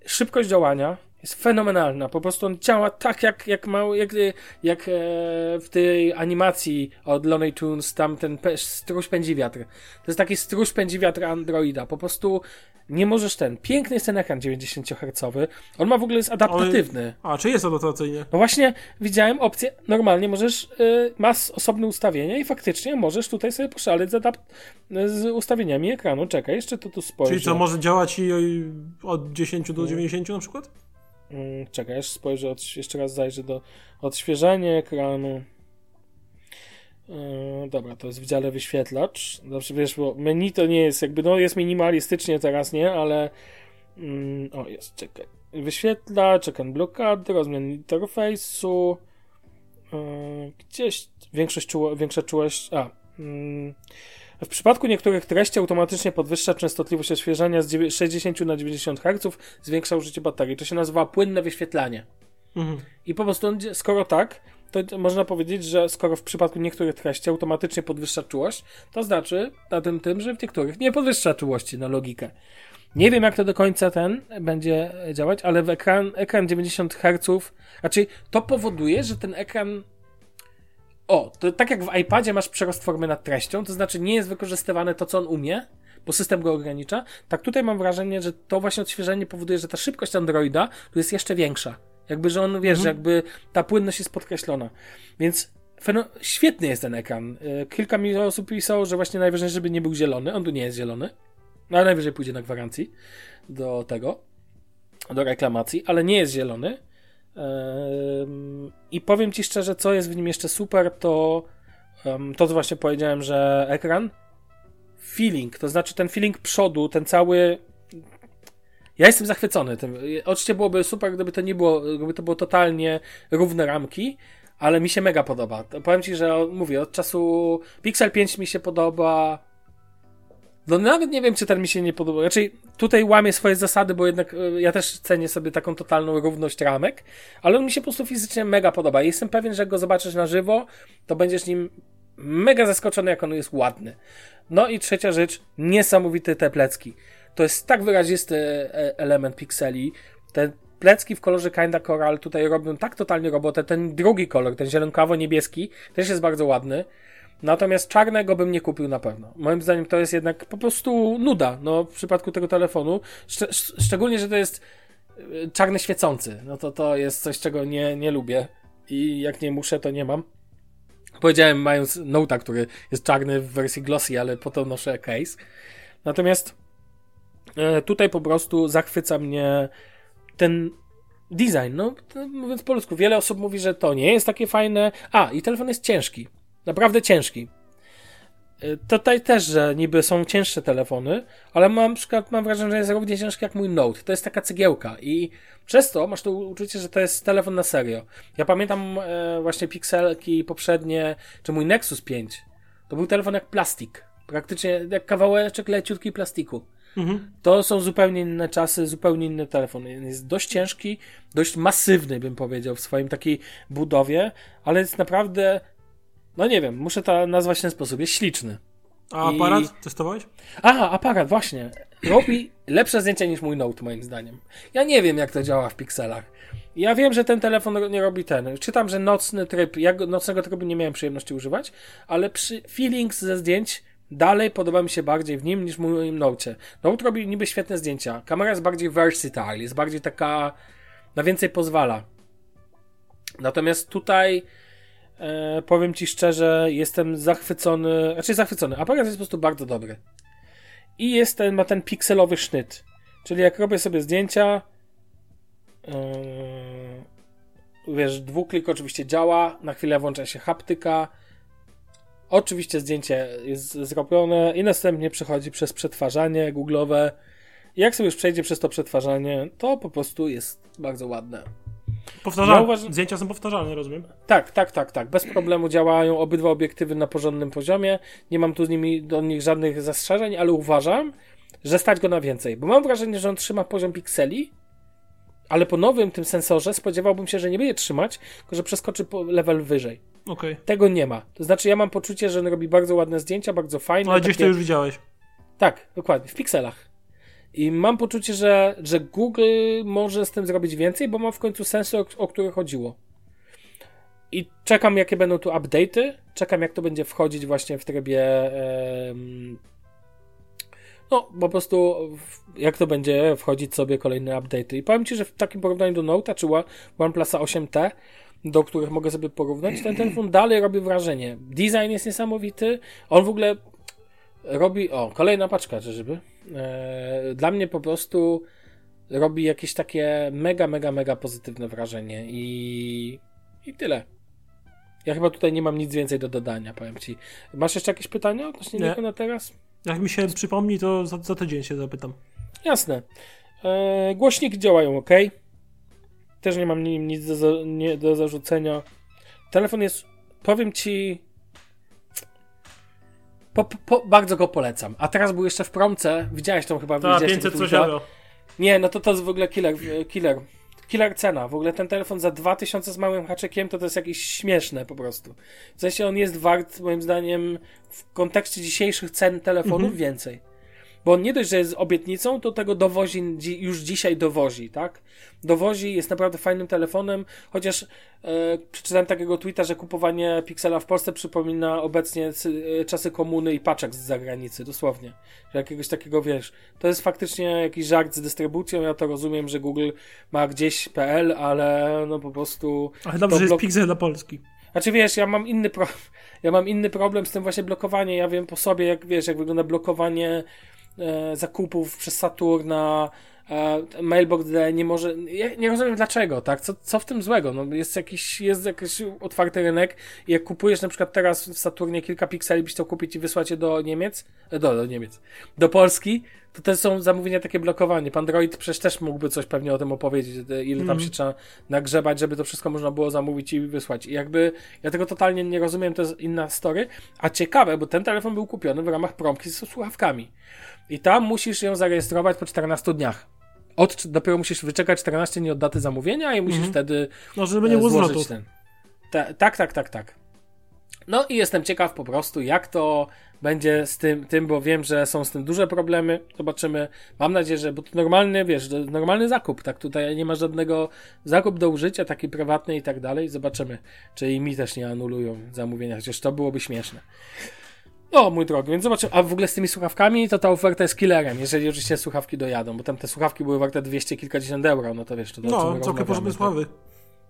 szybkość działania jest fenomenalna. Po prostu on działa tak, jak, jak, ma, jak, jak e, w tej animacji od Looney Tunes, tam ten pe, struś pędzi wiatr. To jest taki struś pędzi wiatr Androida. Po prostu nie możesz ten. Piękny jest ten ekran 90 Hz. On ma w ogóle jest adaptatywny. A, czy jest adaptacyjny? No właśnie widziałem opcję, normalnie możesz, y, masz osobne ustawienia i faktycznie możesz tutaj sobie poszaleć z, adap- z ustawieniami ekranu. Czekaj, jeszcze to tu spojrzę. Czyli co, może działać i od 10 do 90 na przykład? Mm, czekaj, jeszcze spojrzę, jeszcze raz zajrzę do odświeżania ekranu. Yy, dobra, to jest w dziale wyświetlacz. Dobrze, wiesz, bo menu to nie jest jakby, no jest minimalistycznie teraz, nie? Ale yy, o, jest, czekaj. Wyświetlacz, ekran blokady, rozmian interfejsu. Yy, gdzieś większość czuło, większa czułość, a mm, w przypadku niektórych treści automatycznie podwyższa częstotliwość odświeżania z 60 na 90 Hz, zwiększa użycie baterii. To się nazywa płynne wyświetlanie. Mhm. I po prostu, skoro tak, to można powiedzieć, że skoro w przypadku niektórych treści automatycznie podwyższa czułość, to znaczy na tym tym, że w niektórych nie podwyższa czułości na logikę. Nie wiem, jak to do końca ten będzie działać, ale w ekran, ekran 90 Hz, raczej to powoduje, że ten ekran o, to tak jak w iPadzie masz przerost formy nad treścią, to znaczy nie jest wykorzystywane to, co on umie, bo system go ogranicza, tak tutaj mam wrażenie, że to właśnie odświeżenie powoduje, że ta szybkość Androida tu jest jeszcze większa. Jakby, że on, wiesz, mhm. jakby ta płynność jest podkreślona. Więc feno- świetny jest ten ekran. E, kilka mi osób pisało, że właśnie najwyżej, żeby nie był zielony. On tu nie jest zielony. No, ale najwyżej pójdzie na gwarancji do tego, do reklamacji, ale nie jest zielony. I powiem Ci szczerze, co jest w nim jeszcze super, to to, co właśnie powiedziałem, że ekran, feeling, to znaczy ten feeling przodu, ten cały. Ja jestem zachwycony tym. Oczywiście byłoby super, gdyby to nie było, gdyby to było totalnie równe ramki, ale mi się mega podoba. Powiem Ci, że mówię, od czasu Pixel 5 mi się podoba, no nawet nie wiem, czy ten mi się nie podoba. Raczej tutaj łamie swoje zasady, bo jednak e, ja też cenię sobie taką totalną równość ramek, ale on mi się po prostu fizycznie mega podoba. Jestem pewien, że jak go zobaczysz na żywo, to będziesz nim mega zaskoczony, jak on jest ładny. No i trzecia rzecz, niesamowite te plecki. To jest tak wyrazisty e, element pikseli. Te plecki w kolorze Kinda Coral tutaj robią tak totalnie robotę. Ten drugi kolor, ten zielonkawo-niebieski, też jest bardzo ładny. Natomiast czarnego bym nie kupił na pewno. Moim zdaniem to jest jednak po prostu nuda no, w przypadku tego telefonu. Szcz szczególnie, że to jest y, czarny świecący. No to to jest coś, czego nie, nie lubię. I jak nie muszę, to nie mam. Powiedziałem, mając Note'a, który jest czarny w wersji glossy, ale po to noszę case. Natomiast e, tutaj po prostu zachwyca mnie ten design. No, mówiąc po polsku, wiele osób mówi, że to nie jest takie fajne. A, i telefon jest ciężki. Naprawdę ciężki. Y, tutaj też, że niby są cięższe telefony, ale mam, na przykład, mam wrażenie, że jest równie ciężki jak mój Note. To jest taka cegiełka i przez to masz to uczucie, że to jest telefon na serio. Ja pamiętam e, właśnie pikselki poprzednie, czy mój Nexus 5. To był telefon jak plastik. Praktycznie jak kawałeczek leciutki plastiku. Mhm. To są zupełnie inne czasy, zupełnie inny telefon. Jest dość ciężki, dość masywny, bym powiedział, w swoim takiej budowie, ale jest naprawdę no nie wiem, muszę to nazwać w ten sposób. Jest śliczny. A I... aparat testowałeś? A, aparat, właśnie. Robi lepsze zdjęcia niż mój Note, moim zdaniem. Ja nie wiem, jak to działa w pikselach. Ja wiem, że ten telefon nie robi ten. Czytam, że nocny tryb, ja nocnego trybu nie miałem przyjemności używać, ale przy feelings ze zdjęć dalej podoba mi się bardziej w nim niż w moim Note. Note robi niby świetne zdjęcia. Kamera jest bardziej versatile, jest bardziej taka, na więcej pozwala. Natomiast tutaj e, powiem ci szczerze, jestem zachwycony, znaczy zachwycony. Aparat jest po prostu bardzo dobry. I jest ten, ma ten pikselowy sznyt. Czyli jak robię sobie zdjęcia, e, wiesz, dwuklik oczywiście działa, na chwilę włącza się haptyka. Oczywiście zdjęcie jest zrobione i następnie przechodzi przez przetwarzanie google'owe. I jak sobie już przejdzie przez to przetwarzanie, to po prostu jest bardzo ładne. Powtarzalne. Ja uważam... Zdjęcia są powtarzalne, rozumiem? Tak, tak, tak, tak. Bez problemu działają obydwa obiektywy na porządnym poziomie. Nie mam tu z nimi do nich żadnych zastrzeżeń, ale uważam, że stać go na więcej. Bo mam wrażenie, że on trzyma poziom pikseli, ale po nowym tym sensorze spodziewałbym się, że nie będzie trzymać, tylko że przeskoczy level wyżej. Okay. Tego nie ma. To znaczy, ja mam poczucie, że on robi bardzo ładne zdjęcia, bardzo fajne. No, ale gdzieś takie... to już widziałeś. Tak, dokładnie, w pikselach. I mam poczucie, że, że Google może z tym zrobić więcej, bo ma w końcu sensor, o, o który chodziło. I czekam, jakie będą tu update'y. Czekam, jak to będzie wchodzić właśnie w trybie. no, po prostu jak to będzie wchodzić sobie kolejne update'y. I powiem Ci, że w takim porównaniu do Note'a czy One- OnePlusa 8T, do których mogę sobie porównać, ten telefon dalej robi wrażenie. Design jest niesamowity. On w ogóle robi. O, kolejna paczka, czyżby? E, dla mnie po prostu robi jakieś takie mega, mega, mega pozytywne wrażenie. I, i tyle. Ja chyba tutaj nie mam nic więcej do dodania, powiem Ci. Masz jeszcze jakieś pytania odnośnie Nie. niego na teraz? Jak mi się przypomni, to za, za tydzień się zapytam. Jasne. E, głośniki działają ok. Też nie mam nim nic do, nie, do zarzucenia. Telefon jest, powiem ci, po, po, bardzo go polecam. A teraz był jeszcze w promce. Widziałeś tą chyba Ta, widziałeś 500 tego coś euro. Nie, no to to jest w ogóle killer, killer. Killer cena. W ogóle ten telefon za 2000 z małym haczykiem to to jest jakieś śmieszne po prostu. W sensie on jest wart, moim zdaniem, w kontekście dzisiejszych cen telefonów Mhm. więcej. Bo on nie dość, że jest obietnicą, to tego dowozi, już dzisiaj dowozi, tak? Dowozi, jest naprawdę fajnym telefonem, chociaż e, przeczytałem takiego tweeta, że kupowanie Pixela w Polsce przypomina obecnie e, czasy komuny i paczek z zagranicy, dosłownie. Że jakiegoś takiego, wiesz, to jest faktycznie jakiś żart z dystrybucją, ja to rozumiem, że Google ma gdzieś PL, ale no po prostu... Ale dobrze, że jest blok- Pixel dla Polski. znaczy wiesz, ja mam inny pro... ja mam inny problem z tym właśnie blokowaniem. Ja wiem po sobie, jak wiesz, jak wygląda blokowanie zakupów przez Saturna, e, Mailbox D nie może. Ja nie rozumiem dlaczego, tak? Co, co w tym złego? No, jest jakiś, jest jakiś otwarty rynek i jak kupujesz na przykład teraz w Saturnie kilka pikseli, byś chciał kupić i wysłać je do Niemiec, e, do, do Niemiec, do Polski, to te są zamówienia takie blokowanie. Pan Droid przecież też mógłby coś pewnie o tym opowiedzieć, e, ile tam Mhm. się trzeba nagrzebać, żeby to wszystko można było zamówić i wysłać. I jakby ja tego totalnie nie rozumiem, to jest inna story. A ciekawe, bo ten telefon był kupiony w ramach promki z słuchawkami. I tam musisz ją zarejestrować po 14 dniach. Od, dopiero musisz wyczekać 14 dni od daty zamówienia i musisz Mhm. wtedy No, żeby nie było e, złożyć zwrotów. ten. Ta, tak, tak, tak, tak. No i jestem ciekaw po prostu, jak to będzie z tym, tym, bo wiem, że są z tym duże problemy. Zobaczymy. Mam nadzieję, że, bo to normalny, wiesz, normalny zakup, tak? Tutaj nie ma żadnego zakup do użycia, taki prywatny i tak dalej. Zobaczymy, czy i mi też nie anulują zamówienia, chociaż to byłoby śmieszne. O, mój drogi, więc zobaczymy. A w ogóle z tymi słuchawkami, to ta oferta jest killerem, jeżeli oczywiście słuchawki dojadą, bo tam te słuchawki były warte 200 kilkadziesiąt euro, no to wiesz, to do No, całkiem porządne rozmawiamy,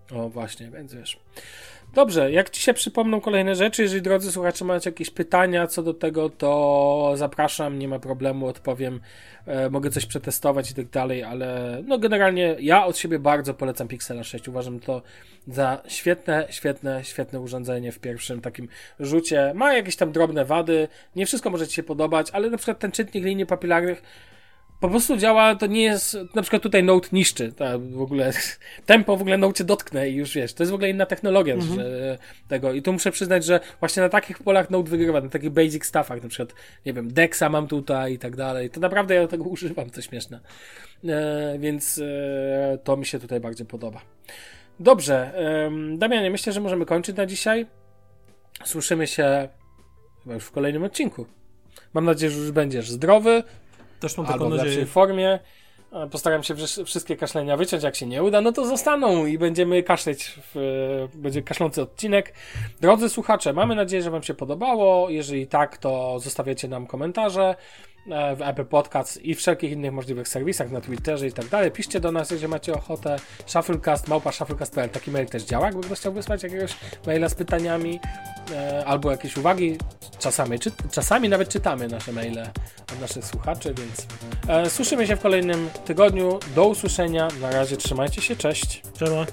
sławy. o, właśnie, więc wiesz. Dobrze, jak ci się przypomną kolejne rzeczy, jeżeli drodzy słuchacze macie jakieś pytania co do tego, to zapraszam, nie ma problemu, odpowiem, e, mogę coś przetestować i tak dalej, ale no generalnie ja od siebie bardzo polecam Pixela 6, uważam to za świetne, świetne, świetne urządzenie w pierwszym takim rzucie. Ma jakieś tam drobne wady, nie wszystko może ci się podobać, ale na przykład ten czytnik linii papilarnych po prostu działa, to nie jest, na przykład tutaj Note niszczy, ta w ogóle, tempo w ogóle Note cię dotknę i już wiesz, to jest w ogóle inna technologia że, tego. I tu muszę przyznać, że właśnie na takich polach Note wygrywa, na takich basic stuffach, na przykład, nie wiem, Dexa mam tutaj i tak dalej, to naprawdę ja tego używam, to śmieszne, e, więc e, to mi się tutaj bardziej podoba. Dobrze, em, Damianie, myślę, że możemy kończyć na dzisiaj, słyszymy się chyba już w kolejnym odcinku. Mam nadzieję, że już będziesz zdrowy, Też mam albo taką w lepszej formie. E, Postaram się wszystkie kaszlenia wyciąć. Jak się nie uda, no to zostaną i będziemy kaszleć. W, e, będzie kaszlący odcinek. Drodzy słuchacze, mamy nadzieję, że Wam się podobało. Jeżeli tak, to zostawiacie nam komentarze E, w Apple Podcast i wszelkich innych możliwych serwisach, na Twitterze i tak dalej. Piszcie do nas, jeżeli macie ochotę. Shufflecast, małpa shufflecast.pl. Taki mail też działa, jakby ktoś chciał wysłać jakiegoś maila z pytaniami e, albo jakieś uwagi. Czasami, czy, czasami nawet czytamy nasze maile od naszych słuchaczy, więc e, słyszymy się w kolejnym tygodniu. Do usłyszenia. Na razie trzymajcie się. Cześć. Cześć.